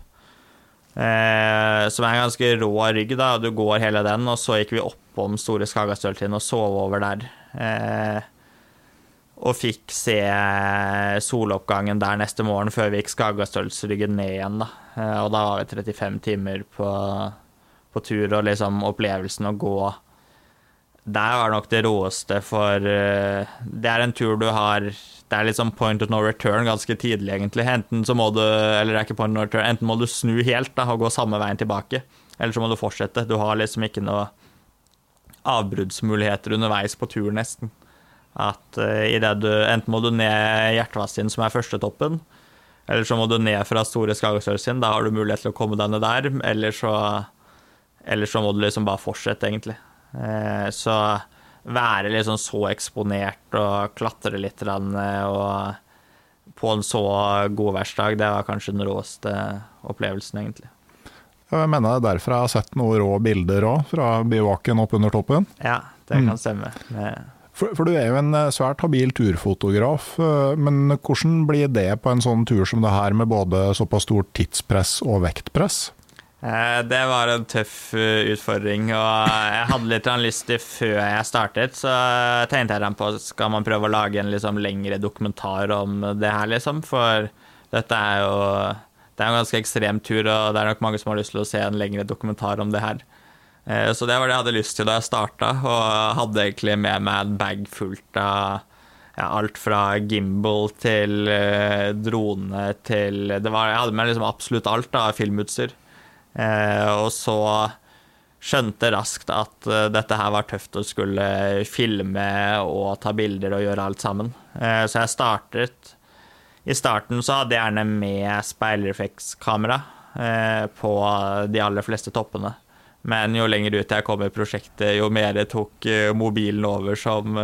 Eh, som er en ganske rå rygg. da, og Du går hele den, og så gikk vi oppom Store Skagastøltind og sov over der. Eh, og fikk se soloppgangen der neste morgen før vi gikk Skagastølsryggen ned igjen. da. Eh, og da var vi 35 timer på, på tur, og liksom opplevelsen å gå der var nok det råeste, for uh, det er en tur du har Det er litt sånn point of no return ganske tidlig, egentlig. Enten så må du Eller det er ikke point of no return, enten må du snu helt da, og gå samme veien tilbake, eller så må du fortsette. Du har liksom ikke noe avbruddsmuligheter underveis på tur, nesten. At uh, i det du Enten må du ned Hjertvassien, som er førstetoppen, eller så må du ned fra Store Skagastølsien. Da har du mulighet til å komme deg ned der, eller så, eller så må du liksom bare fortsette, egentlig. Uh, så være liksom så eksponert og klatre litt og på en så godværsdag, det var kanskje den råeste opplevelsen, egentlig. Jeg mener det derfra jeg har sett noen rå bilder òg, fra bivaken opp under toppen. Ja, det kan stemme. mm. For, for, du er jo en eh, svært habil turfotograf, eh, men hvordan blir det på en sånn tur som det her, med både såpass stort tidspress og vektpress? Eh, det var en tøff utfordring, og jeg hadde litt lyst til før jeg startet, så tenkte jeg på skal man prøve å lage en liksom lengre dokumentar om det her, liksom. For dette er jo det er en ganske ekstrem tur, og det er nok mange som har lyst til å se en lengre dokumentar om det her. Eh, så det var det jeg hadde lyst til da jeg starta, og hadde egentlig med meg en bag fullt av ja, alt fra gimbal til drone til var, Jeg hadde med liksom absolutt alt av filmutstyr. Eh, og så skjønte raskt at eh, dette her var tøft å skulle filme og ta bilder og gjøre alt sammen. Uh, så jeg startet I starten så hadde jeg gjerne med speilreflekskamera uh, på de aller fleste toppene. Men jo lenger ut jeg kom i prosjektet, jo mer tok mobilen over som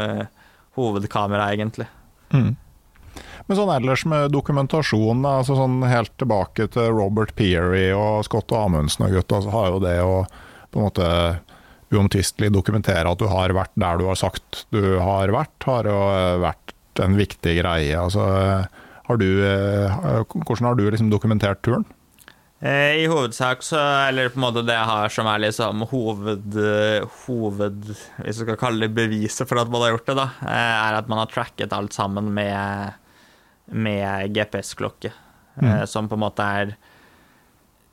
hovedkamera, egentlig. Mm. Men sånn ellers med dokumentasjon, altså sånn helt tilbake til Robert Peary og Scott Amundsen og gutta, så har jo det å på en måte uomtvistelig dokumentere at du har vært der du har sagt du har vært, har jo vært en viktig greie. Altså, har du, eh, hvordan har du liksom dokumentert turen? Eh, I hovedsak så Eller på en måte det jeg har som er liksom hoved, hoved Hvis du skal kalle det beviset for at man har gjort det, da, eh, er at man har tracket alt sammen med med GPS-klokke, mm. Eh, som på en måte er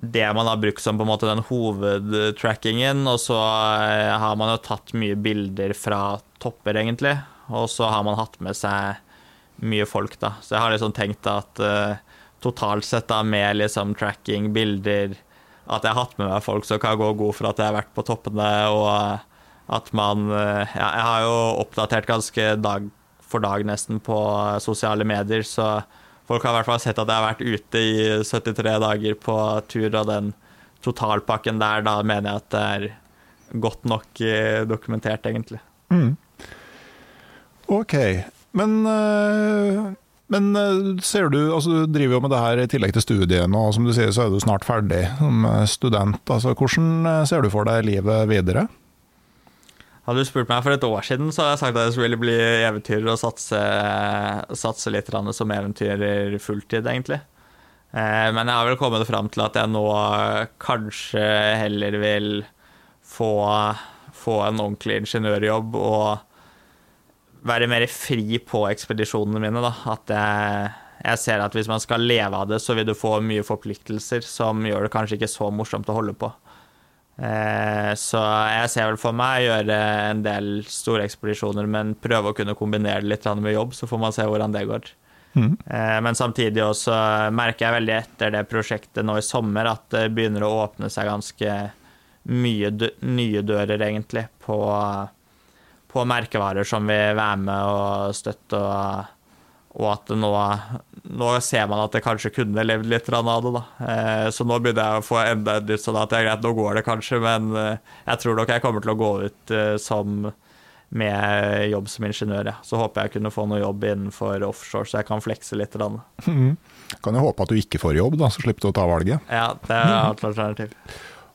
det man har brukt som på en måte den hovedtrackingen. Og så eh, har man jo tatt mye bilder fra topper, egentlig. Og så har man hatt med seg mye folk, da. Så jeg har liksom tenkt at totalt sett da med liksom tracking, bilder At jeg har hatt med meg folk som kan gå god for at jeg har vært på toppene, og at man uh, Ja, jeg har jo oppdatert ganske dag for dag nesten på sosiale medier, så folk har i hvert fall sett at jeg har vært ute i 73 dager på tur, og den totalpakken der, da mener jeg at det er godt nok eh, dokumentert, egentlig. Mm. OK. Men, eh, men eh, ser du altså Du driver jo med det her i tillegg til studiene, og som du sier så er du snart ferdig som student. Altså, hvordan ser du for deg livet videre? Hadde du spurt meg for et år siden, så hadde jeg sagt at jeg skulle bli eventyrer og satse, satse litt som eventyrer fulltid, egentlig. Eh, men jeg har vel kommet fram til at jeg nå kanskje heller vil få, få en ordentlig ingeniørjobb og være mer fri på ekspedisjonene mine. Da. At jeg, jeg ser at hvis man skal leve av det, så vil du få mye forpliktelser som gjør det kanskje ikke så morsomt å holde på. Eh, så jeg ser vel for meg å gjøre en del store ekspedisjoner, men prøve å kunne kombinere det litt med jobb, så får man se hvordan det går. Mm. Men samtidig også merker jeg veldig etter det prosjektet nå i sommer at det begynner å åpne seg ganske mye nye dører, egentlig, på, på merkevarer som vil være med og støtte. og og at nå, nå, ser man at det kanskje kunne levd litt av det. da. Eh, så nå begynner jeg å få enda litt sånn at det er greit, nå går det kanskje, men eh, jeg tror nok jeg kommer til å gå ut eh, som med jobb som ingeniør. Ja. Så håper jeg kunne få noe jobb innenfor offshore, så jeg kan flekse litt. Mm. Kan jo håpe at du ikke får jobb, da, så slipper du å ta valget. Ja, det er et alternativ.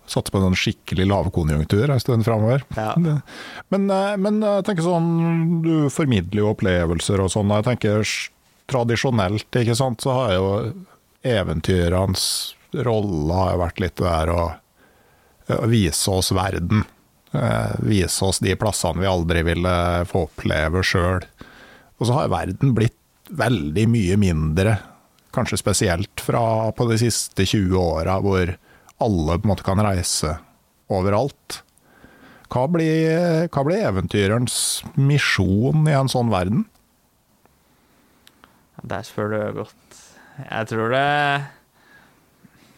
Satse på en sånn skikkelig lavkonjunktur en stund framover. Ja. (laughs) Men, eh, men, jeg tenker sånn, du formidler jo opplevelser og sånn. Jeg tenker tradisjonelt, ikke sant, så har jo eventyrenes rolle har vært litt der å vise oss verden. Eh, vise oss de plassene vi aldri ville få oppleve sjøl. Og så har verden blitt veldig mye mindre, kanskje spesielt fra på de siste 20 åra, hvor alle på en måte kan reise overalt. Hva blir, hva blir eventyrerens misjon i en sånn verden? Der spør du godt. Jeg tror det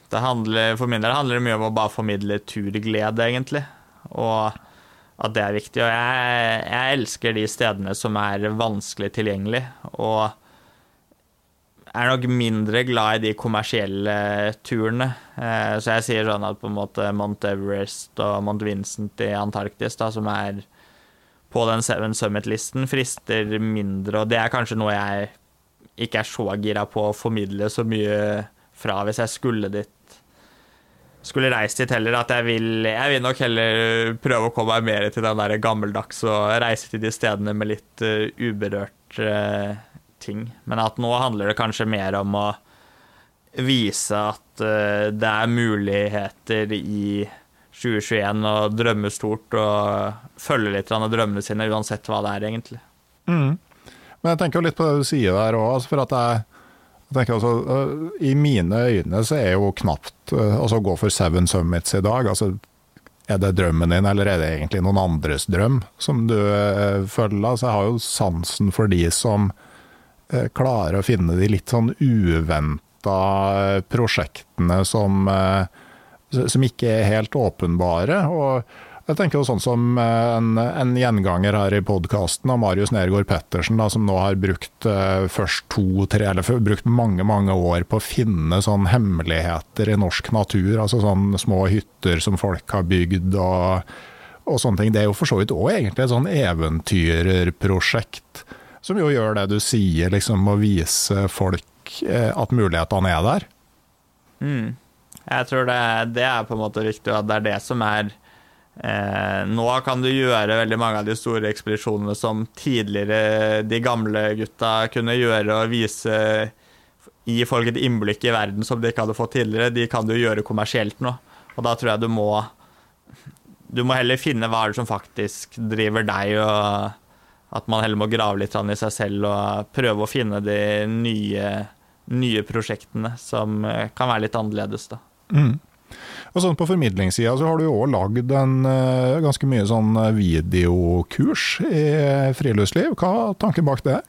det handler, For min del handler det mye om å bare formidle turglede, egentlig. Og at det er viktig. Og jeg, jeg elsker de stedene som er vanskelig tilgjengelig. Og er nok mindre glad i de kommersielle turene. Eh, så jeg sier sånn at på en måte Mount Everest og Mount Vincent i Antarktis, da, som er på den Seven Summit-listen, frister mindre, og det er kanskje noe jeg ikke er så gira på å formidle så mye fra hvis jeg skulle dit skulle reist dit heller, at jeg vil, jeg vil nok heller prøve å komme meg mer til den der gammeldags og reise til de stedene med litt uh, uberørt uh, ting. Men at nå handler det kanskje mer om å vise at uh, det er muligheter i 2021 å drømme stort og følge litt av drømmene sine, uansett hva det er, egentlig. Mm. Men jeg tenker jo litt på det du sier der òg, altså for at jeg, jeg tenker altså, I mine øyne så er jo knapt uh, altså å gå for Seven Summits i dag altså Er det drømmen din, eller er det egentlig noen andres drøm som du uh, følger? Altså, jeg har jo sansen for de som klarer å finne de litt sånn uventa prosjektene som som ikke er helt åpenbare. og jeg tenker jo sånn som en, en gjenganger her i podkasten av Marius Nergård Pettersen, da, som nå har brukt først to-tre, eller brukt mange mange år på å finne sånn hemmeligheter i norsk natur. Altså sånn små hytter som folk har bygd og, og sånne ting. Det er jo for så vidt òg egentlig et sånn eventyrerprosjekt, som jo gjør det du sier, liksom å vise folk uh, at mulighetene er der. Mm. Jeg tror det, det, er på en måte riktig, at det er det som er eh, Nå kan du gjøre veldig mange av de store ekspedisjonene som tidligere de gamle gutta kunne gjøre, og vise Gi folk et innblikk i verden som de ikke hadde fått tidligere. De kan du gjøre kommersielt nå. Og da tror jeg du må Du må heller finne hva det som faktisk driver deg, og at man heller må grave litt i seg selv og prøve å finne de nye, nye prosjektene som kan være litt annerledes, da. Mm. Og sånn På formidlingssida så har du jo òg lagd en uh, ganske mye sånn eh, videokurs i friluftsliv. Hva er tanken bak det?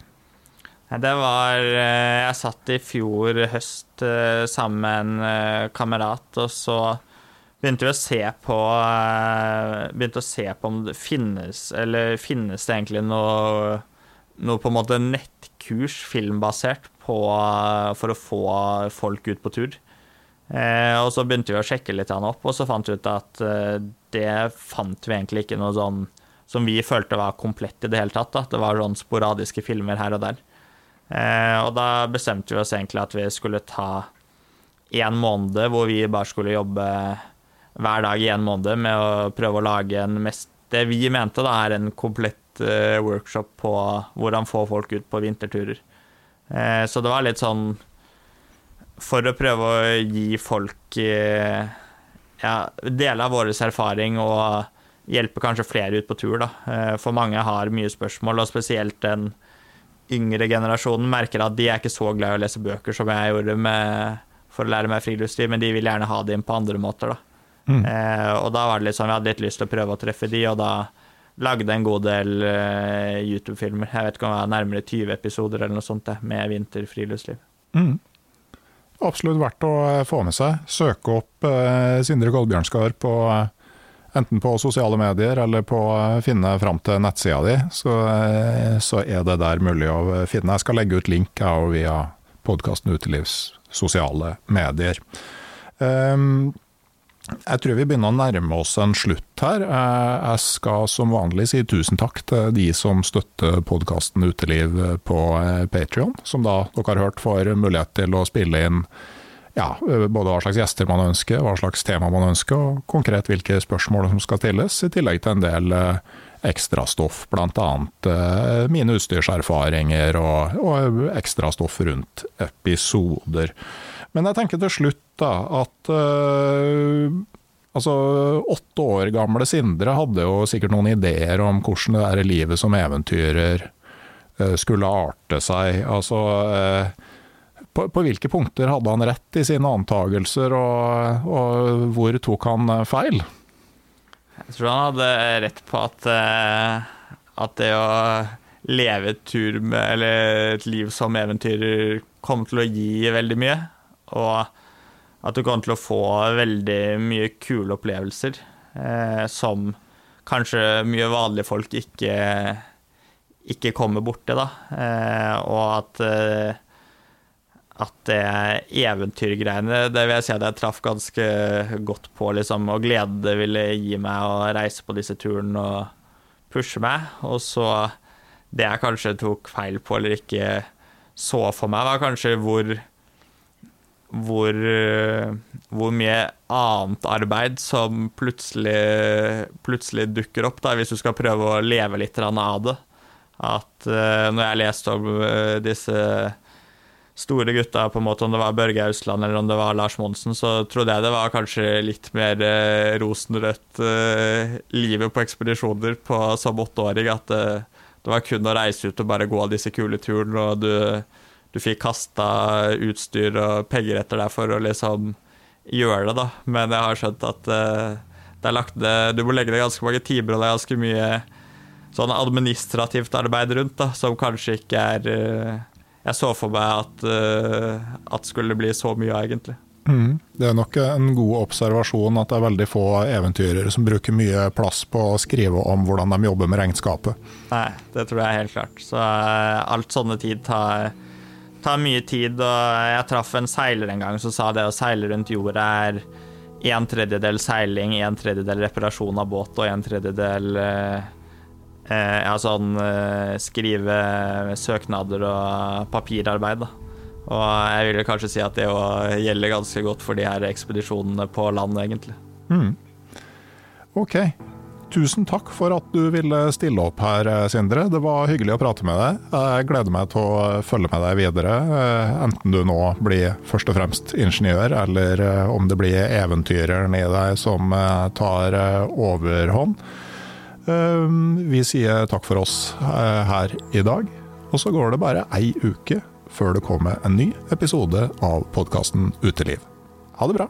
Det var Jeg satt i fjor høst sammen med en kamerat, og så begynte vi å se på Begynte å se på om det finnes Eller finnes det egentlig noe, noe på en måte nettkurs filmbasert på, for å få folk ut på tur? Eh, og så begynte vi å sjekke litt opp, og så fant vi ut at eh, det fant vi egentlig ikke noe sånn som vi følte var komplett i det hele tatt. Da. Det var sånn sporadiske filmer her og der. Eh, og da bestemte vi oss egentlig at vi skulle ta én måned hvor vi bare skulle jobbe hver dag i en måned med å prøve å lage en mest Det vi mente da er en komplett uh, workshop på hvordan få folk ut på vinterturer. Uh, så det var litt sånn for å prøve å gi folk uh, ja, dele av vår erfaring og hjelpe kanskje flere ut på tur. Da. For mange har mye spørsmål, og spesielt den yngre generasjonen merker at de er ikke så glad i å lese bøker som jeg gjorde med, for å lære meg friluftsliv, men de vil gjerne ha det inn på andre måter. Da. Mm. Eh, og da var det liksom, jeg vi hadde litt lyst til å prøve å treffe de, og da lagde en god del eh, YouTube-filmer. Jeg vet ikke om det var nærmere 20 episoder eller noe sånt med vinterfriluftsliv. Mm absolutt verdt å eh, få med seg. Søke opp eh, Sindre Kolbjørnskar på eh, enten på sosiale medier eller på å finne fram til nettsida di, så, så, er det der mulig å finne. Jeg skal legge ut link via podkasten Utelivs sosiale medier. Um, jeg tror vi begynner å nærme oss en slutt her. Jeg skal som vanlig si tusen takk til de som støtter podkasten Uteliv på Patrion, som da dere har hørt får mulighet til å spille inn ja, både hva slags gjester man ønsker, hva slags tema man ønsker, og konkret hvilke spørsmål som skal stilles, i tillegg til en del eh, ekstrastoff, bl.a. Eh, mine utstyrserfaringer og, og ekstrastoff rundt episoder. Men jeg tenker til slutt da at uh, altså, åtte år gamle Sindre hadde jo sikkert noen ideer om hvordan det der livet som eventyrer uh, skulle arte seg. Altså uh, på, på, hvilke punkter hadde han rett i sine antagelser, og, og, hvor tok han feil? Jeg tror han hadde rett på at, at det å leve et tur med, eller et liv som eventyrer kom til å gi veldig mye og at du kommer til å få veldig mye kule opplevelser eh, som kanskje mye vanlige folk ikke, ikke kommer borti, da. Eh, og at, eh, at det eventyrgreiene, det vil jeg si at jeg traff ganske godt på, liksom, og glede det ville gi meg å reise på disse turene og pushe meg. Og så det jeg kanskje tok feil på eller ikke så for meg, var kanskje hvor hvor, eh, hvor, mye annet arbeid som plutselig, plutselig dukker opp, da, hvis du skal prøve å leve litt av det. At uh, når jeg leste om uh, disse store gutta, på en måte, om det var Børge Ausland eller om det var Lars Monsen, så trodde jeg det var kanskje litt mer uh, rosenrødt livet på ekspedisjoner på, som åtteåring. At det, var kun å reise ut og bare gå disse kule turene, og du, du fikk kasta utstyr og penger etter deg for å liksom gjøre det, da. Men jeg har skjønt at eh, det er lagt ned du må legge ned ganske mange timer, og det er ganske mye sånn administrativt arbeid rundt, da, som kanskje ikke er eh, jeg så for meg at, uh, at skulle bli så mye, egentlig. Mm. Det er nok en god observasjon at det er veldig få eventyrere som bruker mye plass på å skrive om hvordan de jobber med regnskapet. Nei, det tror jeg helt klart. Så alt sånne tid tar, tar, mye tid. Og jeg traff en seiler en gang som sa det å seile rundt jorda er en tredjedel seiling, en tredjedel reparasjon av båt og en tredjedel uh, Eh, ja, sånn eh, skrive søknader og papirarbeid, da. Og jeg vil kanskje si at det gjelder ganske godt for de her ekspedisjonene på land, egentlig. Mm. OK. Tusen takk for at du ville stille opp her, Sindre. Det var hyggelig å prate med deg. Jeg gleder meg til å følge med deg videre, eh, enten du nå blir først og fremst ingeniør, eller om det blir eventyreren i deg som tar overhånd. Vi sier takk for oss eh, her i dag, og så går det bare ei uke før det kommer en ny episode av podkasten Uteliv. Ha det bra!